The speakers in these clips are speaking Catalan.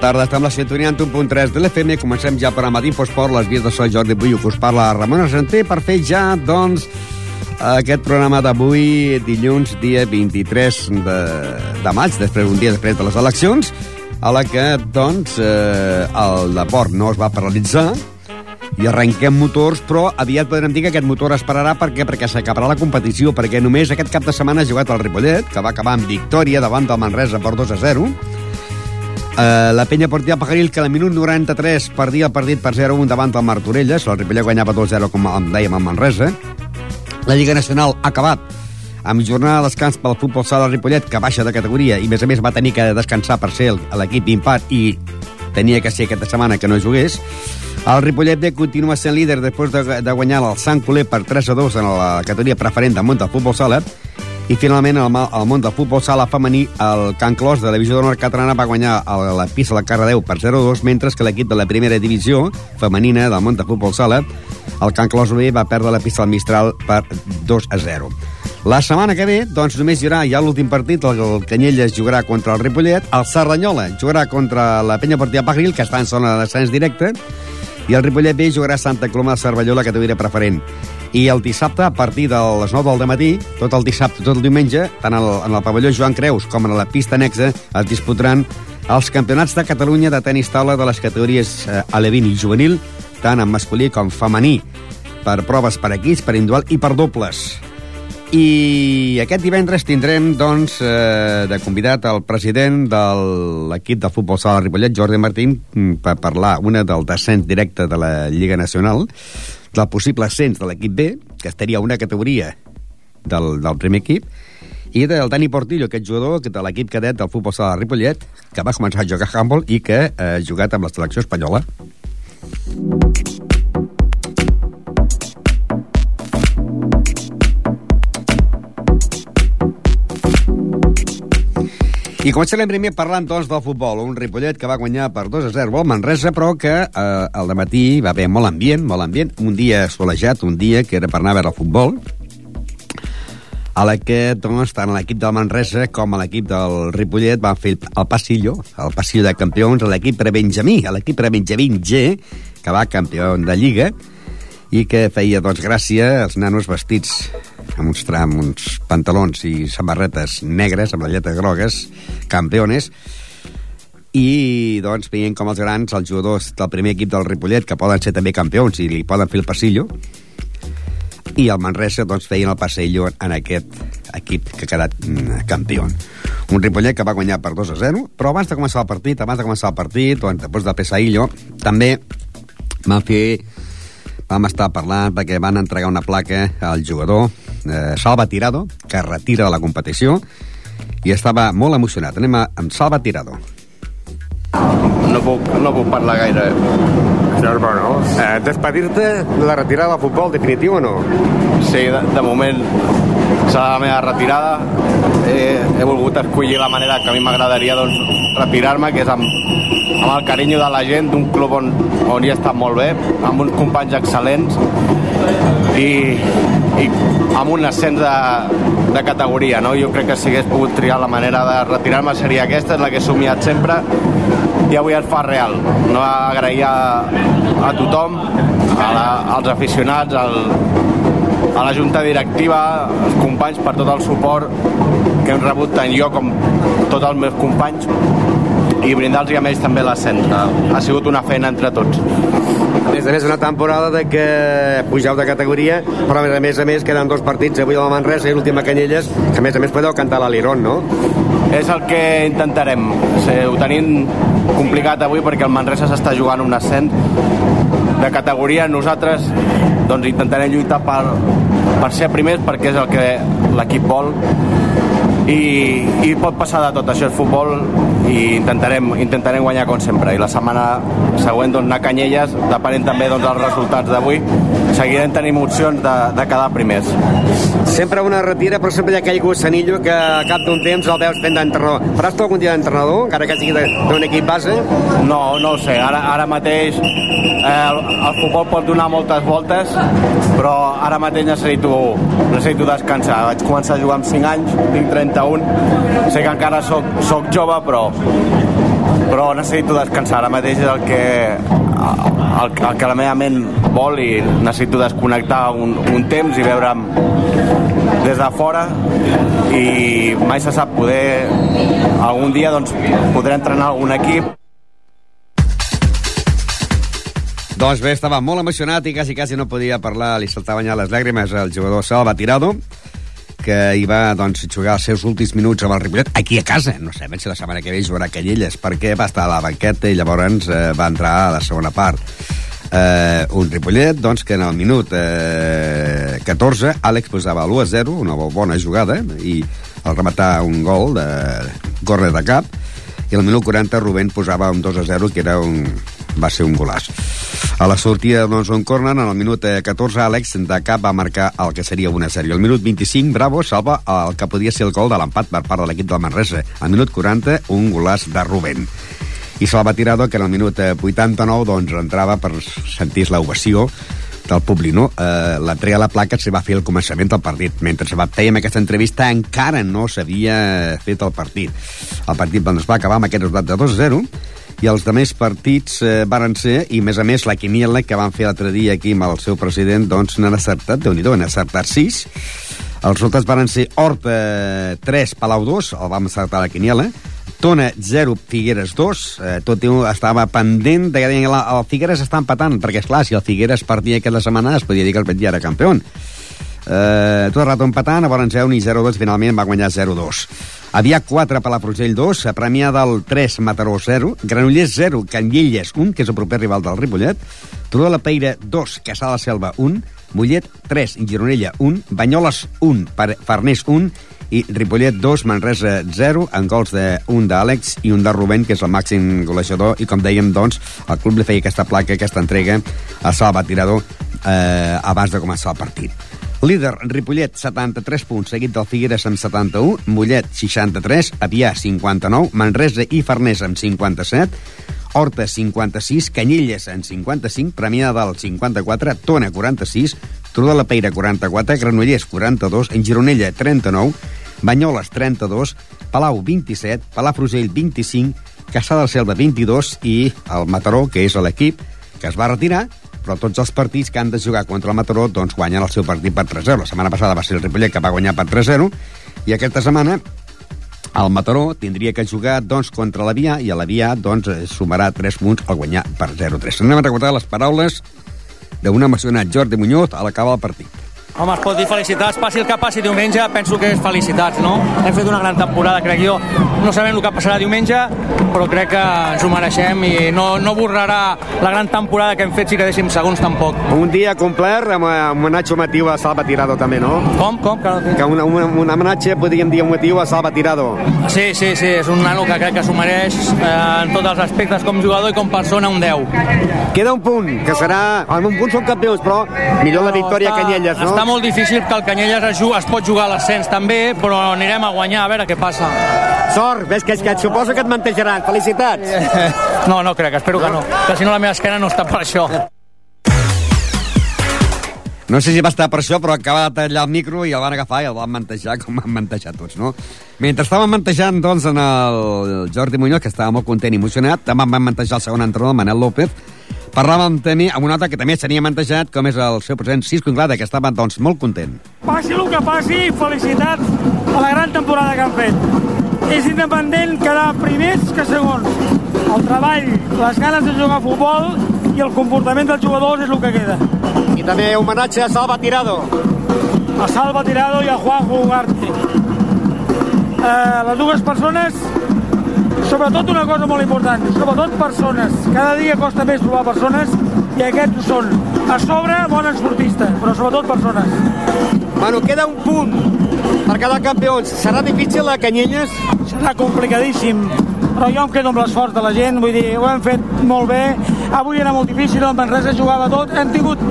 Tarda, estem la sintonia en 1.3 de l'FM. Comencem ja per a d'Infosport, les vies de sol Jordi Buiu, que us parla Ramon Argenter, per fer ja, doncs, aquest programa d'avui, dilluns, dia 23 de, de maig, després un dia després de les eleccions, a la que, doncs, eh, el deport no es va paralitzar, i arrenquem motors, però aviat podrem dir que aquest motor esperarà perquè perquè s'acabarà la competició, perquè només aquest cap de setmana ha jugat el Ripollet, que va acabar amb victòria davant del Manresa per 2 a 0, Uh, la penya portia Pajaril, que al minut 93 perdia el partit per 0-1 davant del Martorelles. El Ripollet guanyava 2-0, com dèiem, amb Manresa. La Lliga Nacional ha acabat amb jornada de descans pel futbol sala Ripollet, que baixa de categoria, i a més a més va tenir que descansar per ser l'equip impat i tenia que ser aquesta setmana que no jugués. El Ripollet B continua sent líder després de, de guanyar el Sant Coler per 3 a 2 en la categoria preferent món del futbol sala i finalment, al, al món del futbol sala femení, el Can Clos de la divisió d'honor catalana va guanyar a la pista de Cardedeu per 0-2, mentre que l'equip de la primera divisió femenina del món del futbol sala, el Can Clos B, va perdre la pista del Mistral per 2-0. La setmana que ve, doncs, només hi haurà ja l'últim partit, el, el Canyelles jugarà contra el Ripollet, el Cerdanyola jugarà contra la Penya Portia Pagril, que està en zona de descens directe, i el Ripollet B jugarà Santa Coloma de Cervelló, la categoria preferent. I el dissabte, a partir de les 9 del matí, tot el dissabte, tot el diumenge, tant el, en el pavelló Joan Creus com en la pista anexa, es disputaran els campionats de Catalunya de tenis taula de les categories eh, alevin i juvenil, tant en masculí com femení, per proves per equips, per individual i per dobles. I aquest divendres tindrem, doncs, eh, de convidat el president de l'equip de futbol sala Ripollet, Jordi Martín, mm, per parlar una del descens directe de la Lliga Nacional, del possible ascens de l'equip B, que estaria una categoria del, del primer equip, i del Dani Portillo, aquest jugador de l'equip cadet del futbol sala Ripollet, que va començar a jugar a handball i que ha jugat amb la selecció espanyola. I començarem primer parlant, doncs, del futbol. Un Ripollet que va guanyar per 2 a 0 al Manresa, però que eh, al matí va haver molt ambient, molt ambient. Un dia solejat, un dia que era per anar a veure el futbol, a la que, doncs, tant l'equip del Manresa com l'equip del Ripollet van fer el passillo, el passillo de campions, a l'equip prebenjamí, a l'equip prebenjamí G, que va campió de Lliga, i que feia, doncs, gràcia als nanos vestits amb uns, amb uns pantalons i samarretes negres amb la lletra grogues, campeones, i doncs veient com els grans, els jugadors del primer equip del Ripollet, que poden ser també campions i li poden fer el passillo, i el Manresa doncs, feien el passillo en aquest equip que ha quedat mm, campió. Un Ripollet que va guanyar per 2 a 0, però abans de començar el partit, abans de començar el partit, doncs, després del Pesaillo, també van fer vam estar parlant perquè van entregar una placa al jugador eh, Salva Tirado, que retira de la competició, i estava molt emocionat. Anem a, amb Salva Tirado. No puc, no puc parlar gaire. No? Eh, Despedir-te de la retirada del futbol definitiu o no? Sí, de, de moment serà la meva retirada. He, he volgut escollir la manera que a mi m'agradaria doncs, retirar-me, que és amb, amb el carinyo de la gent d'un club on, on hi he estat molt bé, amb uns companys excel·lents i, i amb un ascens de, de categoria. No? Jo crec que si hagués pogut triar la manera de retirar-me seria aquesta, és la que he somiat sempre i avui es fa real. No agrair a, a tothom, a la, als aficionats, al, a la junta directiva, als companys per tot el suport que hem rebut tant jo com tots els meus companys i brindar-los a ells també l'ascens. Ha sigut una feina entre tots. A més a més, una temporada de que pugeu de categoria, però a més a més queden dos partits, avui a la Manresa i l'última Canyelles, que a més a més podeu cantar l'Aliron, no? És el que intentarem. Ho tenim complicat avui perquè el Manresa s'està jugant un ascens de categoria. Nosaltres doncs, intentarem lluitar per, per ser primers perquè és el que l'equip vol i, i pot passar de tot, això és futbol i intentarem, intentarem guanyar com sempre i la setmana següent doncs, anar a Canyelles depenent també doncs, dels resultats d'avui seguirem tenint opcions de, de quedar primers Sempre una retira, però sempre hi ha aquell gossanillo que a cap d'un temps el veus fent d'entrenador. Faràs tu algun dia d'entrenador, encara que sigui d'un equip base? No, no ho sé, ara, ara mateix eh, el, el futbol pot donar moltes voltes, però ara mateix necessito, necessito descansar. Vaig començar a jugar amb 5 anys, tinc 31, sé que encara soc, soc jove, però però necessito descansar. Ara mateix és el que el, el que la meva ment vol i necessito desconnectar un, un temps i veure'm des de fora. I mai se sap poder algun dia doncs, podré entrenar algun equip. Doncs bé, estava molt emocionat i quasi, quasi no podia parlar, li saltaven ja les llàgrimes al jugador Salva Tirado, que hi va doncs, jugar els seus últims minuts amb el Ripollet, aquí a casa. No sé si la setmana que ve jugarà a Canyelles, perquè va estar a la banqueta i llavors eh, va entrar a la segona part. Eh, un Ripollet, doncs, que en el minut eh, 14 Àlex posava l'1-0, una bona jugada, i al rematar un gol de córrer de cap, i al minut 40 Rubén posava un 2-0, que era un, va ser un golaç. A la sortida un corner, en el minut 14, eh, Àlex de cap va marcar el que seria una sèrie. Al minut 25, Bravo salva el que podia ser el gol de l'empat per part de l'equip del Manresa. Al minut 40, un golaç de Rubén. I Salva Tirado, que en el minut 89 doncs, entrava per sentir l'ovació del públic, no? Eh, la treia a la placa se va fer al començament del partit. Mentre se va fèiem aquesta entrevista encara no s'havia fet el partit. El partit doncs, va acabar amb aquest resultat de 2-0 i els demés partits eh, varen ser, i a més a més la quiniela que van fer l'altre dia aquí amb el seu president, doncs n'han acertat, déu nhi n'han acertat 6. Els resultats varen ser Horta 3, Palau 2, el vam acertar la quiniela, Tona 0, Figueres 2. Eh, tot i estava pendent de que el, Figueres està empatant, perquè, és clar si el Figueres partia aquesta setmana es podia dir que el Betis era campió. Eh, tot el rato empatant, a Vorenjeu ni 0-2, finalment va guanyar 0-2. Havia 4 Palafrugell 2, a Premià del 3, Mataró 0, Granollers 0, Canyelles 1, que és el proper rival del Ripollet, Turó de la Peira 2, Caçà de la Selva 1, Mollet 3, Gironella 1, Banyoles 1, Farners 1 i Ripollet 2, Manresa 0, en gols de un d'Àlex i un de Rubén, que és el màxim golejador, i com dèiem, doncs, el club li feia aquesta placa, aquesta entrega a Salva Tirador eh, abans de començar el partit. Líder, Ripollet, 73 punts, seguit del Figueres amb 71, Mollet, 63, Avià, 59, Manresa i Farners amb 57, Horta, 56, Canyelles, amb 55, Premià del 54, Tona, 46, Turó de la Peira, 44, Granollers, 42, en Gironella, 39, Banyoles, 32, Palau, 27, Palafrugell, 25, Caçà del Selva, 22 i el Mataró, que és l'equip que es va retirar, però tots els partits que han de jugar contra el Mataró doncs guanyen el seu partit per 3-0. La setmana passada va ser el Ripollet que va guanyar per 3-0 i aquesta setmana el Mataró tindria que jugar doncs, contra l'Avià i l'Avià doncs, sumarà 3 punts al guanyar per 0-3. Anem a recordar les paraules d'un emocionat Jordi Muñoz a l'acabar el partit. Home, es pot dir felicitats, passi el que passi diumenge, penso que és felicitats, no? Hem fet una gran temporada, crec jo. No sabem el que passarà diumenge, però crec que ens ho mereixem i no, no borrarà la gran temporada que hem fet si quedéssim segons tampoc. Un dia complet amb un homenatge motiu a Salva Tirado també, no? Com? Com? Que, que un, un, un homenatge, podríem dir, motiu a Salva Tirado. Sí, sí, sí, és un nano que crec que s'ho mereix eh, en tots els aspectes com jugador i com persona un 10. Queda un punt, que serà... En un punt són campions, però millor la victòria està, a Canyelles, no? Està molt difícil que el Canyelles es, es pot jugar a l'ascens també, però anirem a guanyar, a veure què passa. Sort, ves que, que et suposo que et mantejaran. Felicitats. No, no crec, espero que no. Que si no la meva esquena no està per això. No sé si va estar per això, però acaba de tallar el micro i el van agafar i el van mantejar com van mantejar tots, no? Mentre estàvem mantejant, doncs, en el Jordi Muñoz, que estava molt content i emocionat, també van mantejar el segon entrenador, Manel López, parlàvem també amb un altre que també s'havia mantejat, com és el seu president Cisco Inglada, que estava, doncs, molt content. Passi el que passi, felicitats a la gran temporada que han fet. És independent quedar primers que segons. El treball, les ganes de jugar a futbol i el comportament dels jugadors és el que queda. I també homenatge a Salva Tirado. A Salva Tirado i a Juanjo Ugarte. Eh, les dues persones sobretot una cosa molt important, sobretot persones. Cada dia costa més trobar persones i aquests ho són. A sobre, bon esportista, però sobretot persones. Bueno, queda un punt per cada campions. Serà difícil a Canyelles? Serà complicadíssim, però jo em quedo amb l'esforç de la gent, vull dir, ho hem fet molt bé. Avui era molt difícil, el Manresa jugava tot, hem tingut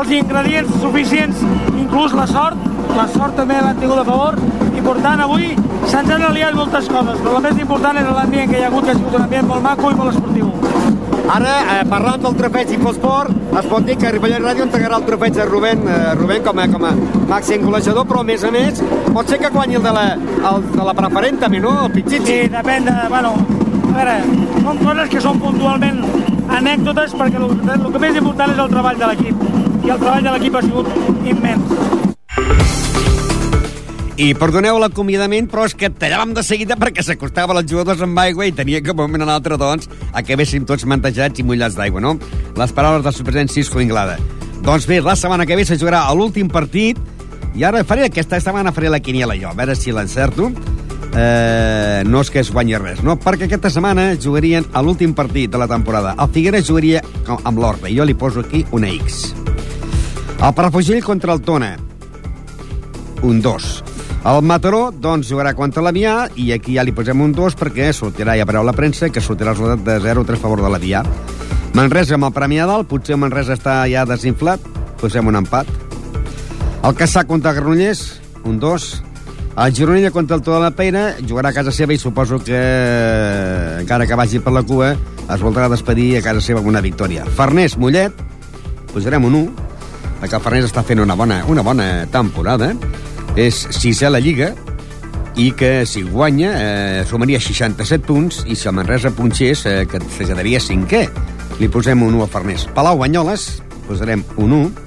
els ingredients suficients, inclús la sort, la sort també l'han tingut a favor, i per tant avui se'ns han aliat moltes coses, però el més important és l'ambient que hi ha hagut, que ha sigut un ambient molt maco i molt esportiu. Ara, eh, parlant del trofeig Infosport, es pot dir que Ripollet Ràdio entregarà el trofeig a Rubén, eh, Rubén com, a, com a màxim golejador, però a més a més pot ser que guanyi el de la, el de la preferent també, no? El Pichichi. Sí, depèn de... Bueno, A veure, són coses que són puntualment anècdotes perquè el, el que més important és el treball de l'equip i el treball de l'equip ha sigut immens. I perdoneu l'acomiadament, però és que tallàvem de seguida perquè s'acostava els jugadors amb aigua i tenia que un moment un altre, doncs, acabéssim tots mantejats i mullats d'aigua, no? Les paraules del supresident Cisco Inglada. Doncs bé, la setmana que ve se jugarà l'últim partit i ara faré, aquesta setmana faré la quiniela jo, a veure si l'encerto. Eh, no és que es guanyi res, no? Perquè aquesta setmana jugarien a l'últim partit de la temporada. El Figueres jugaria amb l'Orbe. Jo li poso aquí una X. El Parafugell contra el Tona. Un 2. El Mataró, doncs, jugarà contra l'Avià i aquí ja li posem un 2 perquè sortirà, ja veureu la premsa, que sortirà el resultat de 0-3 a favor de l'Avià. Manresa amb el Premi dalt, potser Manresa està ja desinflat, posem un empat. El Caçà contra Granollers, un 2. El Gironella contra el Toda la Peira jugarà a casa seva i suposo que, encara que vagi per la cua, es voldrà despedir a casa seva amb una victòria. Farners, Mollet, posarem un 1, perquè el Farners està fent una bona, una bona temporada és sisè a la Lliga i que si guanya eh, sumaria 67 punts i si el Manresa punxés eh, que se quedaria cinquè. Li posem un 1 a Farners. Palau Banyoles posarem un 1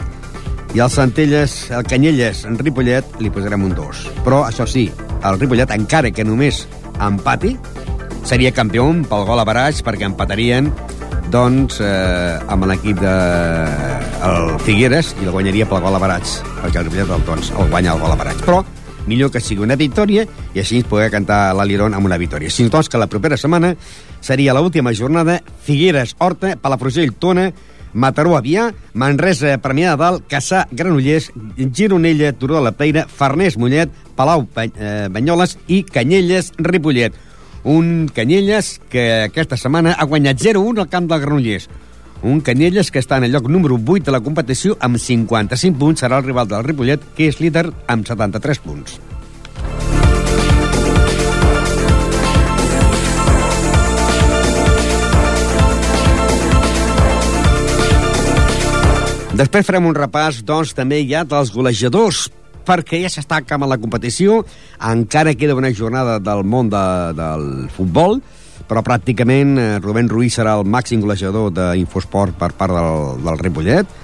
i el Centelles, el Canyelles en Ripollet li posarem un 2 però això sí, el Ripollet encara que només empati seria campió pel gol a baraix perquè empatarien doncs, eh, amb l'equip de el Figueres i el guanyaria pel gol a barats, perquè el Ripollet doncs, el guanya el gol a barats. Però millor que sigui una victòria i així poder cantar l'Aliron amb una victòria. Si doncs que la propera setmana seria l'última jornada Figueres, Horta, Palafrugell, Tona, Mataró, Avià, Manresa, Premià de Dalt, Caçà, Granollers, Gironella, Turó de la Peira, Farners, Mollet, Palau, eh, Banyoles i Canyelles, Ripollet un Canyelles que aquesta setmana ha guanyat 0-1 al camp del Granollers. Un Canyelles que està en el lloc número 8 de la competició amb 55 punts, serà el rival del Ripollet, que és líder amb 73 punts. Després farem un repàs, doncs, també ja dels golejadors perquè ja s'està acabant la competició, encara queda una jornada del món de, del futbol, però pràcticament eh, Rubén Ruiz serà el màxim golejador d'Infosport per part del, del Ripollet,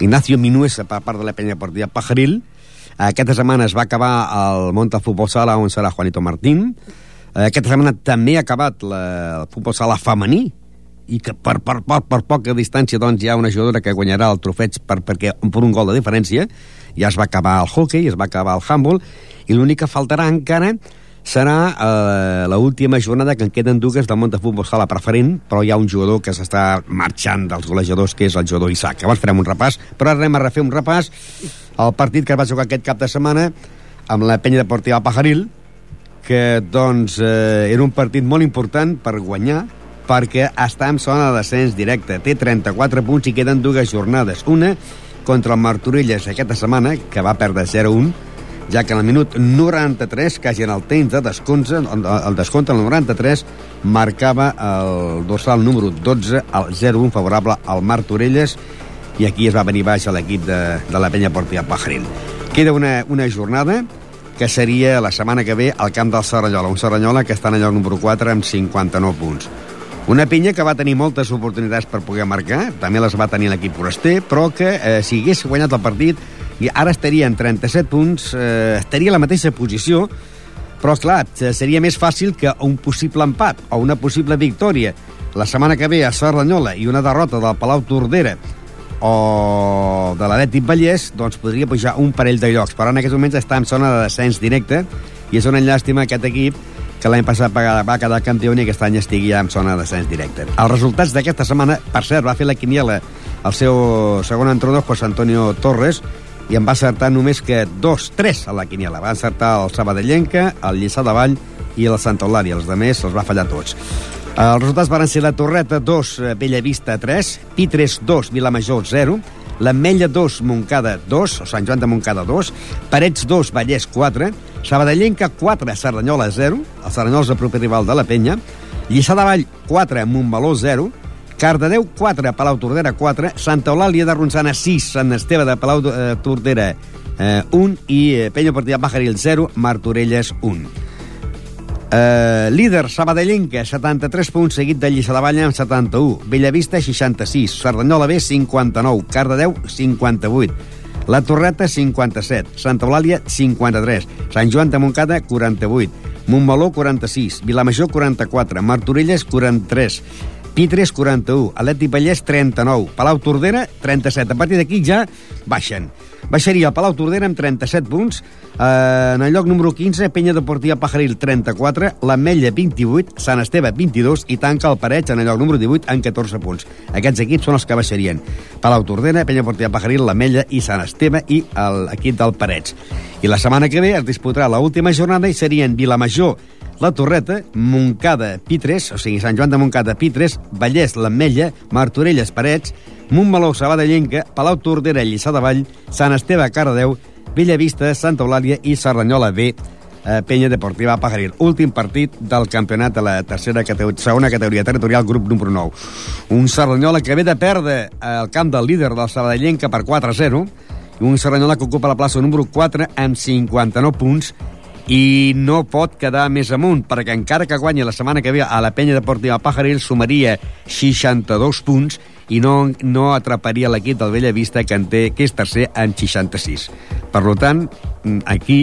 Ignacio Minuesa per part de la penya partida Pajaril, aquesta setmana es va acabar el del futbol sala on serà Juanito Martín, aquesta setmana també ha acabat la, el futbol sala femení, i que per, per, per, per poca distància doncs, hi ha una jugadora que guanyarà el trofeig per, perquè, per un gol de diferència ja es va acabar el hockey, es va acabar el handball, i l'únic que faltarà encara serà eh, l'última jornada que en queden dues del món de futbol sala preferent, però hi ha un jugador que s'està marxant dels golejadors, que és el jugador Isaac. Llavors farem un repàs, però ara anem a refer un repàs al partit que es va jugar aquest cap de setmana amb la penya deportiva Pajaril, que doncs eh, era un partit molt important per guanyar, perquè està en zona de descens directe. Té 34 punts i queden dues jornades. Una contra el Martorelles aquesta setmana, que va perdre 0-1, ja que en el minut 93, quasi en el temps de descompte, el descompte en el 93, marcava el dorsal número 12, el 0-1 favorable al Martorelles, i aquí es va venir baix a l'equip de, de la penya portiva Pajaril. Queda una, una jornada que seria la setmana que ve al camp del Serranyola, un Serranyola que està en lloc número 4 amb 59 punts. Una pinya que va tenir moltes oportunitats per poder marcar, també les va tenir l'equip foraster, però que eh, si hagués guanyat el partit, i ara estaria en 37 punts, eh, estaria a la mateixa posició, però, clar, seria més fàcil que un possible empat o una possible victòria. La setmana que ve a Cerdanyola i una derrota del Palau Tordera o de l'Atlètic Vallès, doncs podria pujar un parell de llocs, però en aquests moments està en zona de descens directe i és una llàstima aquest equip que l'any passat va quedar campió i aquest any estigui ja en zona de descens directe. Els resultats d'aquesta setmana, per cert, va fer la quiniela el seu segon entrenador, José Antonio Torres, i en va acertar només que dos, tres a la quiniela. Va encertar el Sabadellenca, el Lliçà de Vall i el Santa Eulària. Els demés els va fallar tots. Els resultats van ser la Torreta 2, Bellavista 3, Pitres 2, Vilamajor 0, l'Ametlla 2, Montcada 2, o Sant Joan de Montcada 2, Parets 2, Vallès 4, Sabadellenca 4, Cerdanyola 0, el Cerdanyola és el proper rival de la Penya, Lliçà de Vall 4, Montmeló 0, Cardedeu 4, Palau Tordera 4, Santa Eulàlia de Ronçana 6, Sant Esteve de Palau eh, Tordera eh, 1 i eh, Penya Partida Pajaril 0, Martorelles 1. Uh, líder, Sabadellenca, 73 punts, seguit de Lliçà de Vall amb 71. Bellavista, 66. Cerdanyola B, 59. Cardedeu, 58. La Torreta, 57. Santa Eulàlia, 53. Sant Joan de Montcada, 48. Montmeló, 46. Vilamajor, 44. Martorelles, 43. Pitres, 41. Atlètic Vallès, 39. Palau Tordera, 37. A partir d'aquí ja baixen. Baixaria el Palau Tordera amb 37 punts. Eh, en el lloc número 15, Penya Deportiva Pajaril, 34. L'Ametlla, 28. Sant Esteve, 22. I tanca el Pareig en el lloc número 18 amb 14 punts. Aquests equips són els que baixarien. Palau Tordera, Penya Deportiva Pajaril, l'Ametlla i Sant Esteve i l'equip del Pareig. I la setmana que ve es disputarà l'última jornada i serien Vilamajor, la Torreta, Montcada, Pitres, o sigui, Sant Joan de Montcada, Pitres, Vallès, l'Ametlla, Martorelles, Parets, Montmeló, Sabadellenca, Palau Tordera, Lliçà de Vall, Sant Esteve, Cardedeu, Bellavista, Santa Eulàlia i Serranyola B, eh, Penya Deportiva Pajaril. Últim partit del campionat de la tercera categoria, segona categoria territorial, grup número 9. Un Serranyola que ve de perdre el camp del líder del Sabadellenca per 4-0, i un Serranyola que ocupa la plaça número 4 amb 59 punts i no pot quedar més amunt, perquè encara que guanyi la setmana que ve a la penya deportiva Pajaril sumaria 62 punts i no, no atraparia l'equip del Bellavista que en té, que és tercer en 66. Per tant, aquí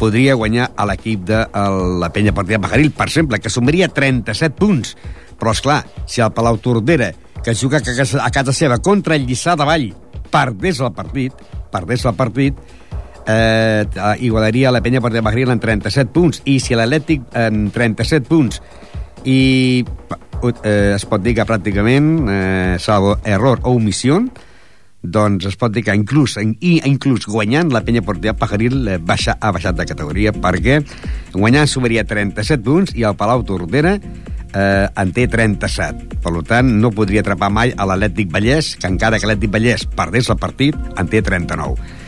podria guanyar a l'equip de la penya deportiva Pajaril, per exemple, que sumaria 37 punts. Però, és clar, si el Palau Tordera, que juga a casa seva contra el Lliçà de Vall, perdés el partit, perdés el partit, eh, igualaria la penya per Bagril en 37 punts. I si l'Atlètic en 37 punts. I eh, es pot dir que pràcticament eh, salvo error o omissió doncs es pot dir que inclús, i inclús guanyant la penya portiva Pajaril eh, baixa, ha baixat de categoria perquè guanyant sumaria 37 punts i el Palau Tordera eh, en té 37. Per tant, no podria atrapar mai a l'Atlètic Vallès, que encara que l'Atlètic Vallès perdés el partit, en té 39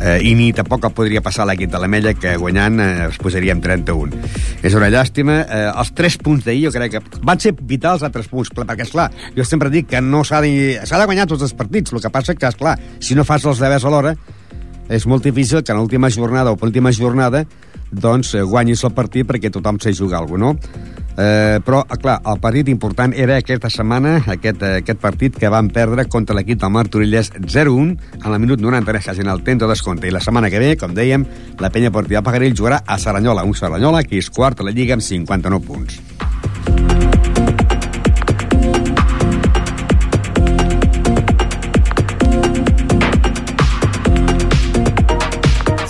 eh, i ni tampoc el podria passar l'equip de l'Amella que guanyant eh, es posaria en 31 és una llàstima. Eh, els 3 punts d'ahir jo crec que van ser vitals a 3 punts. Perquè esclar, jo sempre dic que no s'ha de, de guanyar tots els partits. El que passa que esclar, si no fas els deures a l'hora és molt difícil que en l'última jornada o penúltima jornada doncs eh, guanyis el partit perquè tothom sé jugar alguna cosa, no? Eh, però, eh, clar, el partit important era aquesta setmana, aquest, eh, aquest partit que van perdre contra l'equip del Martorelles 0-1 en el minut 93, quasi en el temps de descompte. I la setmana que ve, com dèiem, la penya portiva Pagarell jugarà a Saranyola, un Saranyola que és quart a la Lliga amb 59 punts.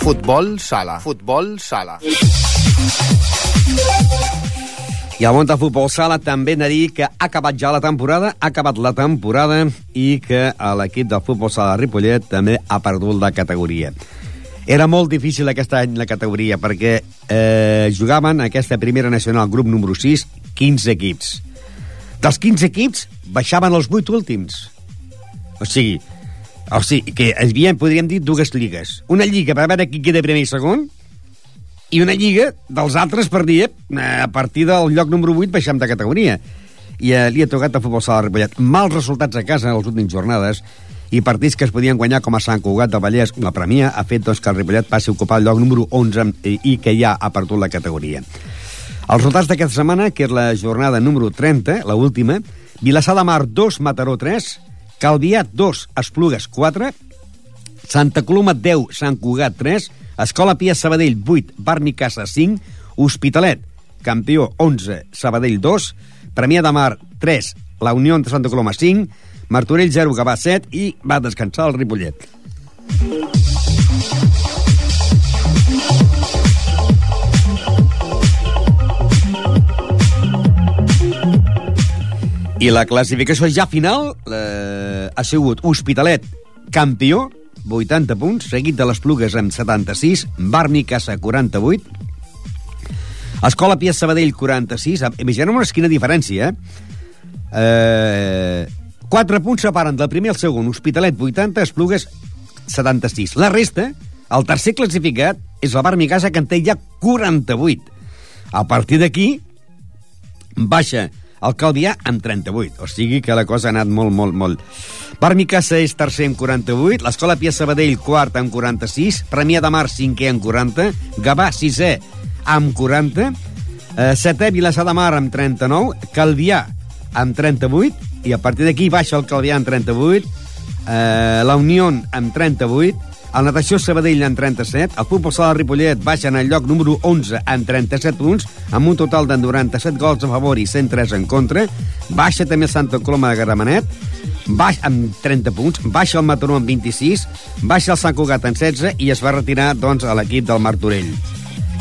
Futbol sala. Futbol sala. I el món del futbol sala també hem de dir que ha acabat ja la temporada, ha acabat la temporada i que l'equip del futbol sala de Ripollet també ha perdut la categoria. Era molt difícil aquest any la categoria perquè eh, jugaven aquesta primera nacional grup número 6 15 equips. Dels 15 equips baixaven els 8 últims. O sigui, o sigui, que hi havia, podríem dir, dues lligues. Una lliga per veure qui queda primer i segon, i una lliga dels altres per dir, eh, a partir del lloc número 8 baixem de categoria. I eh, li ha tocat a futbol sala Ripollet. Mals resultats a casa en les últimes jornades i partits que es podien guanyar com a Sant Cugat de Vallès la Premià ha fet doncs, que el Ripollet passi a ocupar el lloc número 11 i, que ja ha perdut la categoria. Els resultats d'aquesta setmana, que és la jornada número 30, la última, Vilassar de Mar 2, Mataró 3, Calvià 2, Esplugues 4, Santa Coloma 10, Sant Cugat 3, Escola Pia Sabadell 8, Barni Casa 5, Hospitalet, campió 11, Sabadell 2, Premià de Mar 3, la Unió de Santa Coloma 5, Martorell 0, Gavà 7 i va descansar el Ripollet. I la classificació ja final eh, ha sigut Hospitalet campió, 80 punts, seguit de les Plugues amb 76, Barni Casa 48, Escola Pia Sabadell 46, imaginem una esquina diferència, eh? eh 4 punts separen del primer al segon, Hospitalet 80, Esplugues 76. La resta, el tercer classificat, és el Barni Casa que en té ja 48. A partir d'aquí, baixa el Calvià amb 38, o sigui que la cosa ha anat molt, molt, molt. Barmicassa és tercer amb 48, l'Escola Pia Sabadell quart amb 46, Premià de Mar cinquè amb 40, Gavà sisè amb 40, Eh, setè, Vilassar de Mar amb 39, Calvià amb 38, i a partir d'aquí baixa el Calvià amb 38, eh, la Unió amb 38, el Natació Sabadell amb 37, el Futbol Sala Ripollet baixa en el lloc número 11 amb 37 punts, amb un total de 97 gols a favor i 103 en contra. Baixa també Santa Coloma de Garamenet, baix amb 30 punts, baixa el Mataró amb 26, baixa el Sant Cugat amb 16 i es va retirar doncs, a l'equip del Martorell.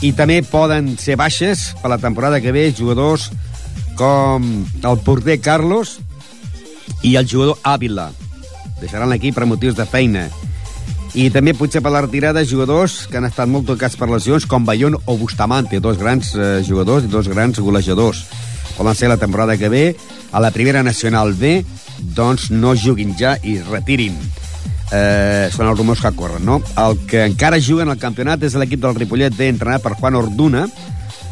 I també poden ser baixes per la temporada que ve jugadors com el porter Carlos i el jugador Ávila. Deixaran l'equip per motius de feina. I també potser per la retirada jugadors que han estat molt tocats per lesions, com Bayón o Bustamante, dos grans eh, jugadors i dos grans golejadors. Poden ser la temporada que ve, a la primera nacional B, doncs no juguin ja i retirin. Eh, són els rumors que corren, no? El que encara juga en el campionat és l'equip del Ripollet B, entrenat per Juan Orduna,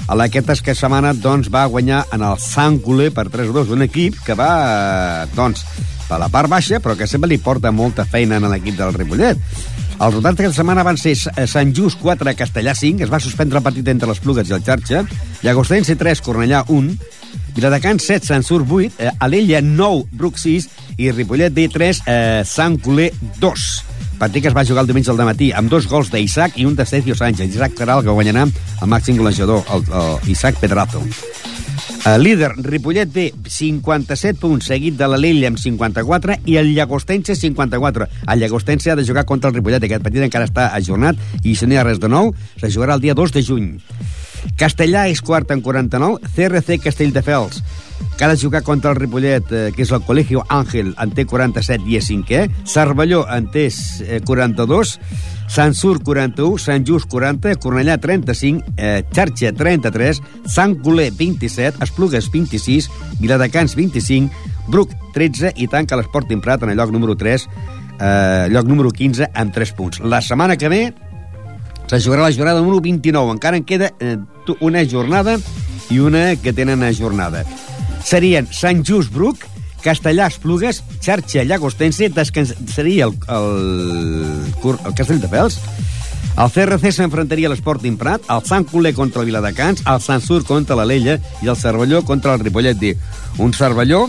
a aquesta que setmana doncs, va guanyar en el Sant Culer per 3-2, un equip que va eh, doncs, per la part baixa, però que sempre li porta molta feina en l'equip del Ripollet. Els resultats d'aquesta setmana van ser eh, Sant Just 4, Castellà 5, es va suspendre el partit entre les Plugues i el Xarxa, Llagostense 3, Cornellà 1, Viladecans 7, Sant Sur 8, eh, Alella 9, Bruc 6 i Ripollet D3, eh, Sant Coler 2. Partit que es va jugar el diumenge al matí amb dos gols d'Isaac i un de Sergio Sánchez. Isaac serà el que guanyarà el màxim golejador, el, el Isaac Pedrazo. El líder, Ripollet té 57 punts, seguit de l'Alella amb 54 i el Llagostense 54. El Llagostense ha de jugar contra el Ripollet. Aquest partit encara està ajornat i si no hi ha res de nou, se jugarà el dia 2 de juny. Castellà és quart en 49, CRC Castelldefels, que ha de jugar contra el Ripollet, eh, que és el Colegio Àngel, en té 47 i és cinquè, Cervelló en té eh, 42, Sant Sur 41, Sant Just 40, Cornellà 35, eh, Xarxa 33, Sant Coler 27, Esplugues 26, Viladecans 25, Bruc 13 i tanca l'Esport Imprat en el lloc número 3, eh, lloc número 15 amb 3 punts. La setmana que ve se jugarà la jornada número 29. Encara en queda eh, una jornada i una que tenen a jornada. Serien Sant Just Bruc, Castellà Esplugues, Xarxa Llagostense, descansaria el, el, el Castell de Pels, el CRC s'enfrontaria a l'Sporting Prat, el Sant Coler contra el Viladecans, el Sant Sur contra l'Alella i el Cervelló contra el Ripollet. Un Cervelló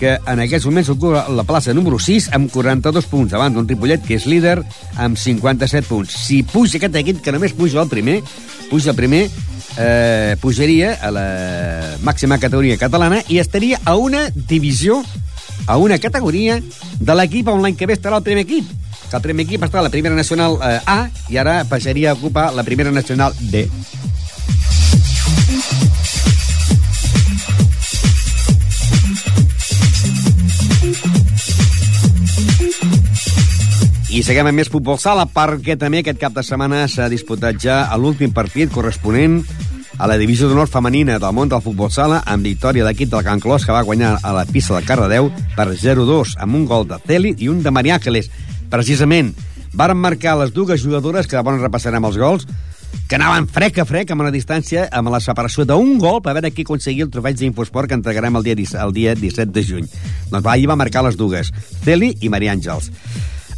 que en aquests moments ocupa la plaça número 6 amb 42 punts, abans d'un Ripollet que és líder amb 57 punts. Si puja aquest equip, que només puja el primer, puja el primer, eh, pujaria a la màxima categoria catalana i estaria a una divisió, a una categoria de l'equip on l'any que ve estarà el primer equip. El primer equip està a la primera nacional eh, A i ara passaria a ocupar la primera nacional D. I seguim amb més futbol sala perquè també aquest cap de setmana s'ha disputat ja l'últim partit corresponent a la divisió d'honor femenina del món del futbol sala amb victòria de l'equip del Can Clos que va guanyar a la pista de Cardedeu per 0-2 amb un gol de Celi i un de Maria Ángeles. Precisament, varen marcar les dues jugadores que llavors repassarem els gols que anaven frec a frec amb una distància amb la separació d'un gol per veure qui aconseguia el trofeig d'Infosport que entregarem el dia, el dia 17 de juny. Doncs va, ahir va marcar les dues, Celi i Maria Àngels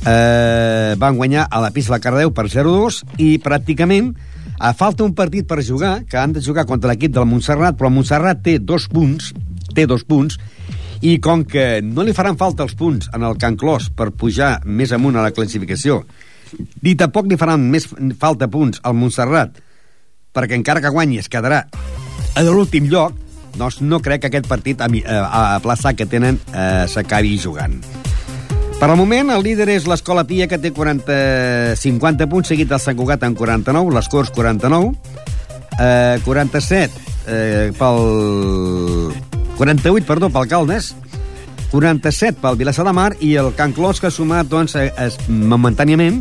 eh, van guanyar a la pista de Cardeu per 0-2 i pràcticament a falta un partit per jugar, que han de jugar contra l'equip del Montserrat, però el Montserrat té dos punts, té dos punts, i com que no li faran falta els punts en el Can Clos per pujar més amunt a la classificació, ni tampoc li faran més falta punts al Montserrat, perquè encara que guanyi es quedarà a l'últim lloc, doncs no crec que aquest partit a, a, a plaça que tenen eh, s'acabi jugant. Per al moment, el líder és l'Escola Pia, que té 40, 50 punts, seguit del Sant Cugat amb 49, les Corts 49, eh, 47 eh, pel... 48, perdó, pel Caldes, 47 pel Vilassar de Mar i el Can Clos, que ha sumat, doncs, es, momentàniament,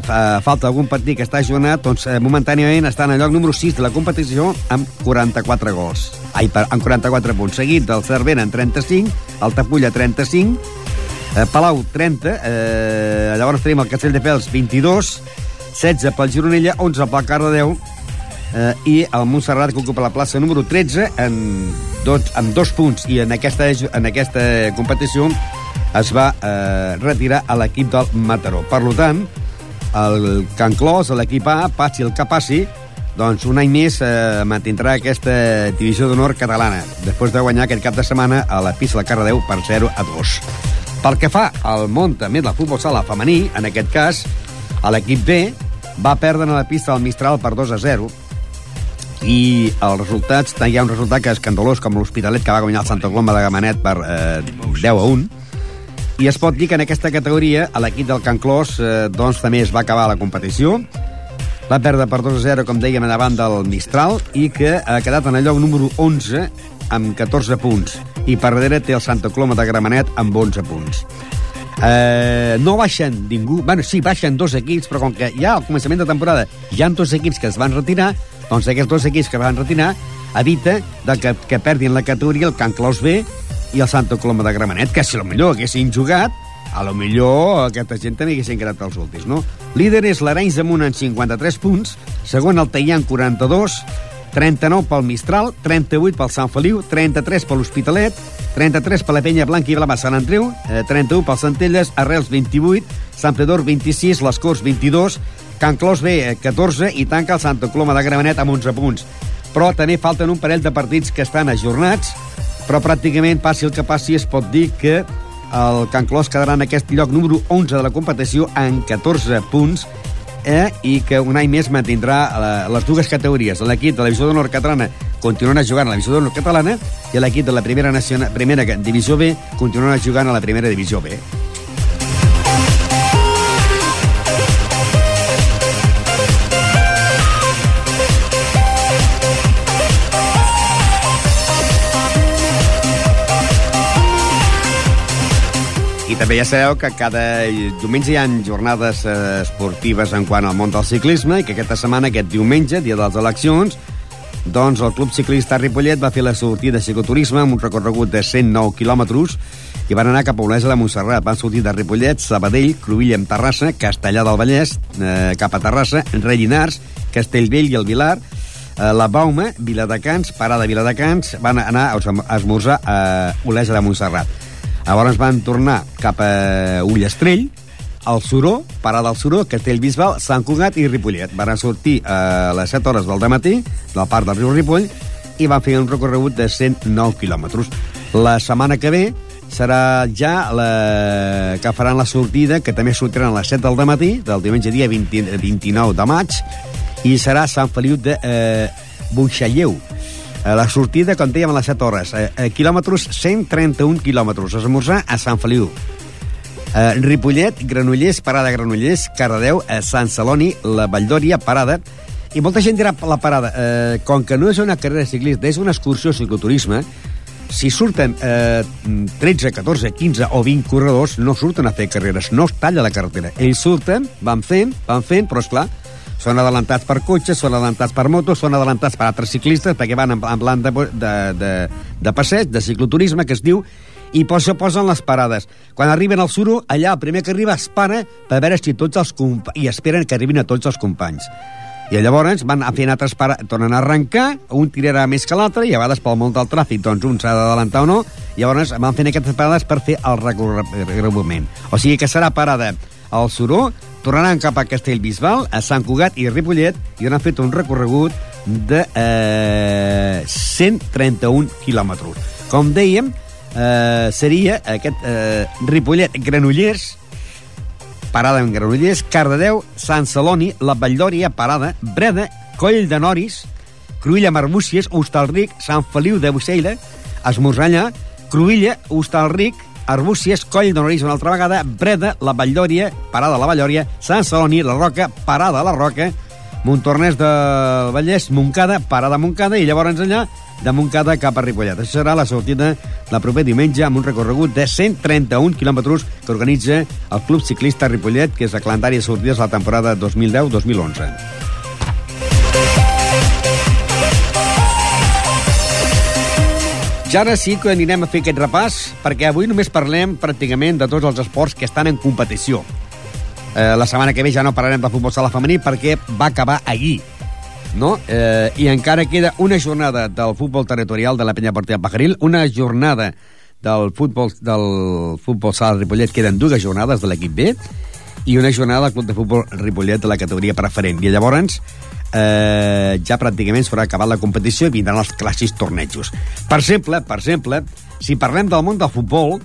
fa, falta algun partit que està ajornat, doncs, eh, momentàniament està en el lloc número 6 de la competició amb 44 gols. Ai, per, amb 44 punts. Seguit del Cervera en 35, el Tapulla 35, Eh, Palau, 30. Eh, llavors tenim el Castell de Pels, 22. 16 pel Gironella, 11 pel Cardedeu. Eh, I el Montserrat, que ocupa la plaça número 13, en dos, amb dos punts. I en aquesta, en aquesta competició es va eh, retirar a l'equip del Mataró. Per tant, el Can Clos, l'equip A, passi el que passi, doncs un any més eh, mantindrà aquesta divisió d'honor catalana, després de guanyar aquest cap de setmana a la pista de Cardedeu per 0 a 2. Pel que fa al món també del futbol sala femení, en aquest cas, a l'equip B va perdre a la pista del Mistral per 2 a 0, i els resultats, hi ha un resultat que és escandalós, com l'Hospitalet, que va guanyar el Santa Coloma de Gamanet per eh, 10 a 1, i es pot dir que en aquesta categoria l'equip del Can Clos eh, doncs, també es va acabar la competició, va perdre per 2 a 0, com dèiem, davant del Mistral, i que ha quedat en el lloc número 11 amb 14 punts, i per darrere té el Santa Coloma de Gramenet amb 11 punts. Eh, no baixen ningú, bueno, sí, baixen dos equips, però com que ja al començament de temporada hi ha dos equips que es van retirar, doncs aquests dos equips que van retirar evita de que, que perdin la categoria el Can Claus B i el Santa Coloma de Gramenet, que si millor haguessin jugat, a lo millor aquesta gent també haguessin quedat els últims, no? Líder és l'Arenys de Munt en 53 punts, segon el Teian 42, 39 pel Mistral, 38 pel Sant Feliu, 33 per l'Hospitalet, 33 per la Penya Blanca i Blava Sant Andreu, eh, 31 pel Centelles, Arrels 28, Sant Pedor 26, Les Corts 22, Can Clos B 14 i tanca el Santa Coloma de Gramenet amb 11 punts. Però també falten un parell de partits que estan ajornats, però pràcticament passi el que passi es pot dir que el Can Clos quedarà en aquest lloc número 11 de la competició en 14 punts eh, i que un any més mantindrà la, les dues categories. L'equip de la Divisió d'Honor Catalana continuarà jugant a la Divisió d'Honor Catalana i l'equip de la primera, nacional, primera Divisió B continuarà jugant a la primera Divisió B. També ja sabeu que cada diumenge hi ha jornades eh, esportives en quant al món del ciclisme i que aquesta setmana, aquest diumenge, dia de les eleccions, doncs el Club Ciclista Ripollet va fer la sortida de cicloturisme amb un recorregut de 109 quilòmetres i van anar cap a Olesa de Montserrat. Van sortir de Ripollet, Sabadell, Cruïlla amb Terrassa, Castellà del Vallès, eh, cap a Terrassa, Rellinars, Castellvell i el Vilar, eh, la Bauma, Viladecans, Parada Viladecans, van anar a esmorzar a Olesa de Montserrat. Llavors van tornar cap a Ullastrell, al Suró, parada al Suró, Castellbisbal, Sant Cugat i Ripollet. Van sortir a les 7 hores del matí del parc del riu Ripoll i van fer un recorregut de 109 quilòmetres. La setmana que ve serà ja la... que faran la sortida, que també sortiran a les 7 del matí, del diumenge dia 20, 29 de maig, i serà Sant Feliu de eh, Buixalleu, la sortida, com dèiem, a les 7 hores. Eh, eh, quilòmetres, 131 quilòmetres. Esmorzar a Sant Feliu. Eh, Ripollet, Granollers, parada Granollers, Cardedeu, eh, Sant Celoni, la Valldòria, parada. I molta gent dirà la parada, eh, com que no és una carrera ciclista, és una excursió cicloturisme, si surten eh, 13, 14, 15 o 20 corredors, no surten a fer carreres, no es talla la carretera. Ells surten, van fent, van fent, però és clar, són adelantats per cotxes, són adelantats per motos, són adelantats per altres ciclistes, perquè van en, en plan de, de, de, de passeig, de cicloturisme, que es diu, i posa, posen les parades. Quan arriben al suro, allà el primer que arriba es para per veure si tots els i esperen que arribin a tots els companys. I llavors van a fer altres parades, tornen a arrencar, un tirarà més que l'altre, i a vegades pel món del tràfic, doncs un s'ha d'adelantar o no, i llavors van fent aquestes parades per fer el recorregument. O sigui que serà parada al Suró, tornaran cap a Castellbisbal, a Sant Cugat i Ripollet i han fet un recorregut de eh, 131 quilòmetres. Com dèiem, eh, seria aquest eh, Ripollet-Granollers, parada en Granollers, Cardedeu, Sant Celoni, la Valldòria, parada, Breda, Coll de Noris, Cruïlla, Marbúcies, Hostalric, Sant Feliu de Buixeira, Esmorzanya, Cruïlla, Hostalric, Arbúcies, Coll de Norís una altra vegada, Breda, la Valldòria, Parada la Valldòria, Sant Celoni, la Roca, Parada la Roca, Montornès del Vallès, Moncada, Parada Moncada, i llavors allà de Moncada cap a Ripollet. Això serà la sortida del proper diumenge amb un recorregut de 131 quilòmetres que organitza el Club Ciclista Ripollet, que és el calendari de sortides de la temporada 2010-2011. Ja ara sí que anirem a fer aquest repàs, perquè avui només parlem pràcticament de tots els esports que estan en competició. Eh, la setmana que ve ja no parlarem de futbol sala femení perquè va acabar ahir. No? Eh, I encara queda una jornada del futbol territorial de la Penya Portilla Pajaril, una jornada del futbol, del futbol sala Ripollet, queden dues jornades de l'equip B, i una jornada del club de futbol Ripollet de la categoria preferent. I llavors eh, ja pràcticament s'haurà acabat la competició i vindran els clàssics tornejos. Per exemple, per exemple, si parlem del món del futbol,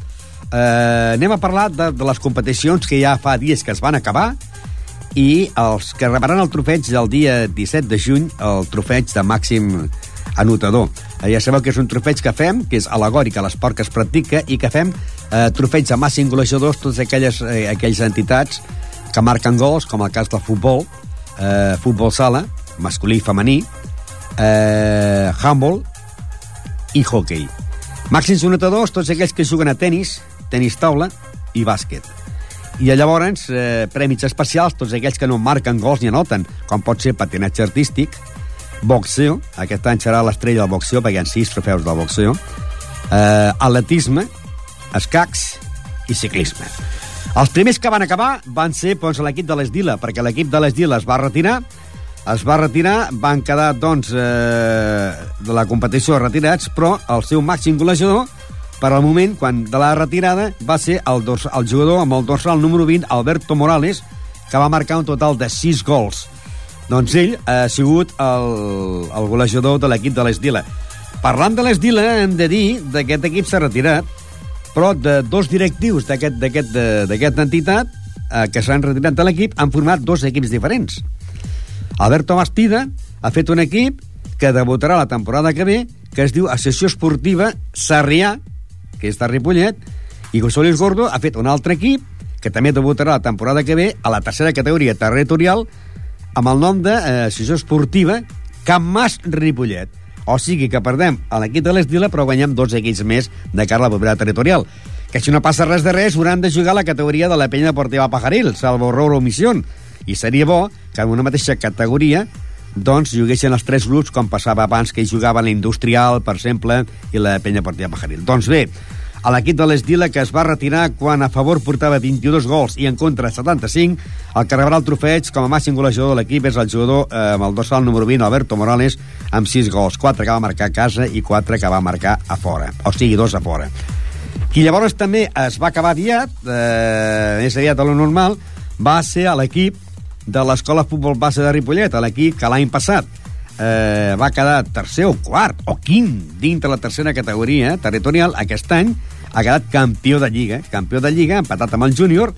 eh, anem a parlar de, de les competicions que ja fa dies que es van acabar i els que rebaran el trofeig del dia 17 de juny, el trofeig de màxim anotador. Eh, ja sabeu que és un trofeig que fem, que és alegòric a l'esport que es practica, i que fem eh, trofeig de màxim golejadors, totes aquelles, eh, aquelles entitats que marquen gols, com el cas del futbol, eh, futbol sala, masculí i femení, eh, handball i hockey. Màxims anotadors, tots aquells que juguen a tennis, tenis taula i bàsquet. I llavors, eh, prèmits especials, tots aquells que no marquen gols ni anoten, com pot ser patinatge artístic, boxeo, aquest any serà l'estrella del boxeo, perquè hi ha sis trofeus del boxeo, eh, atletisme, escacs i ciclisme. Els primers que van acabar van ser doncs, l'equip de l'Esdila, perquè l'equip de l'Esdila es va retirar, es va retirar, van quedar doncs, eh, de la competició retirats, però el seu màxim golejador, per al moment, quan de la retirada, va ser el, dors, el jugador amb el dorsal número 20, Alberto Morales, que va marcar un total de 6 gols. Doncs ell ha sigut el, el golejador de l'equip de l'Esdila. Parlant de l'Esdila, hem de dir que aquest equip s'ha retirat, però de dos directius d'aquesta entitat eh, que s'han retirat de l'equip han format dos equips diferents. Alberto Bastida ha fet un equip que debutarà la temporada que ve, que es diu Associació Esportiva Sarrià, que és de Ripollet, i José Luis Gordo ha fet un altre equip que també debutarà la temporada que ve a la tercera categoria territorial amb el nom d'Associació eh, Esportiva Camp Mas Ripollet. O sigui que perdem a l'equip de l'Esdila, però guanyem dos equips més de cara a la propera territorial. Que si no passa res de res, hauran de jugar a la categoria de la penya deportiva Pajaril, salvo error o omissió. I seria bo que en una mateixa categoria doncs juguessin els tres grups com passava abans que hi jugaven la Industrial, per exemple, i la penya deportiva Pajaril. Doncs bé, a l'equip de l'Esdila, que es va retirar quan a favor portava 22 gols i en contra 75, el que rebrà el trofeig com a màxim golejador de l'equip és el jugador eh, amb el dorsal número 20, Alberto Morales, amb 6 gols, 4 que va marcar a casa i 4 que va marcar a fora, o sigui, dos a fora. Qui llavors també es va acabar aviat, eh, més aviat de lo normal, va ser a l'equip de l'Escola Futbol Base de Ripollet, l'equip que l'any passat eh, va quedar tercer o quart o quint dintre la tercera categoria territorial, aquest any ha quedat campió de Lliga, campió de Lliga, empatat amb el júnior,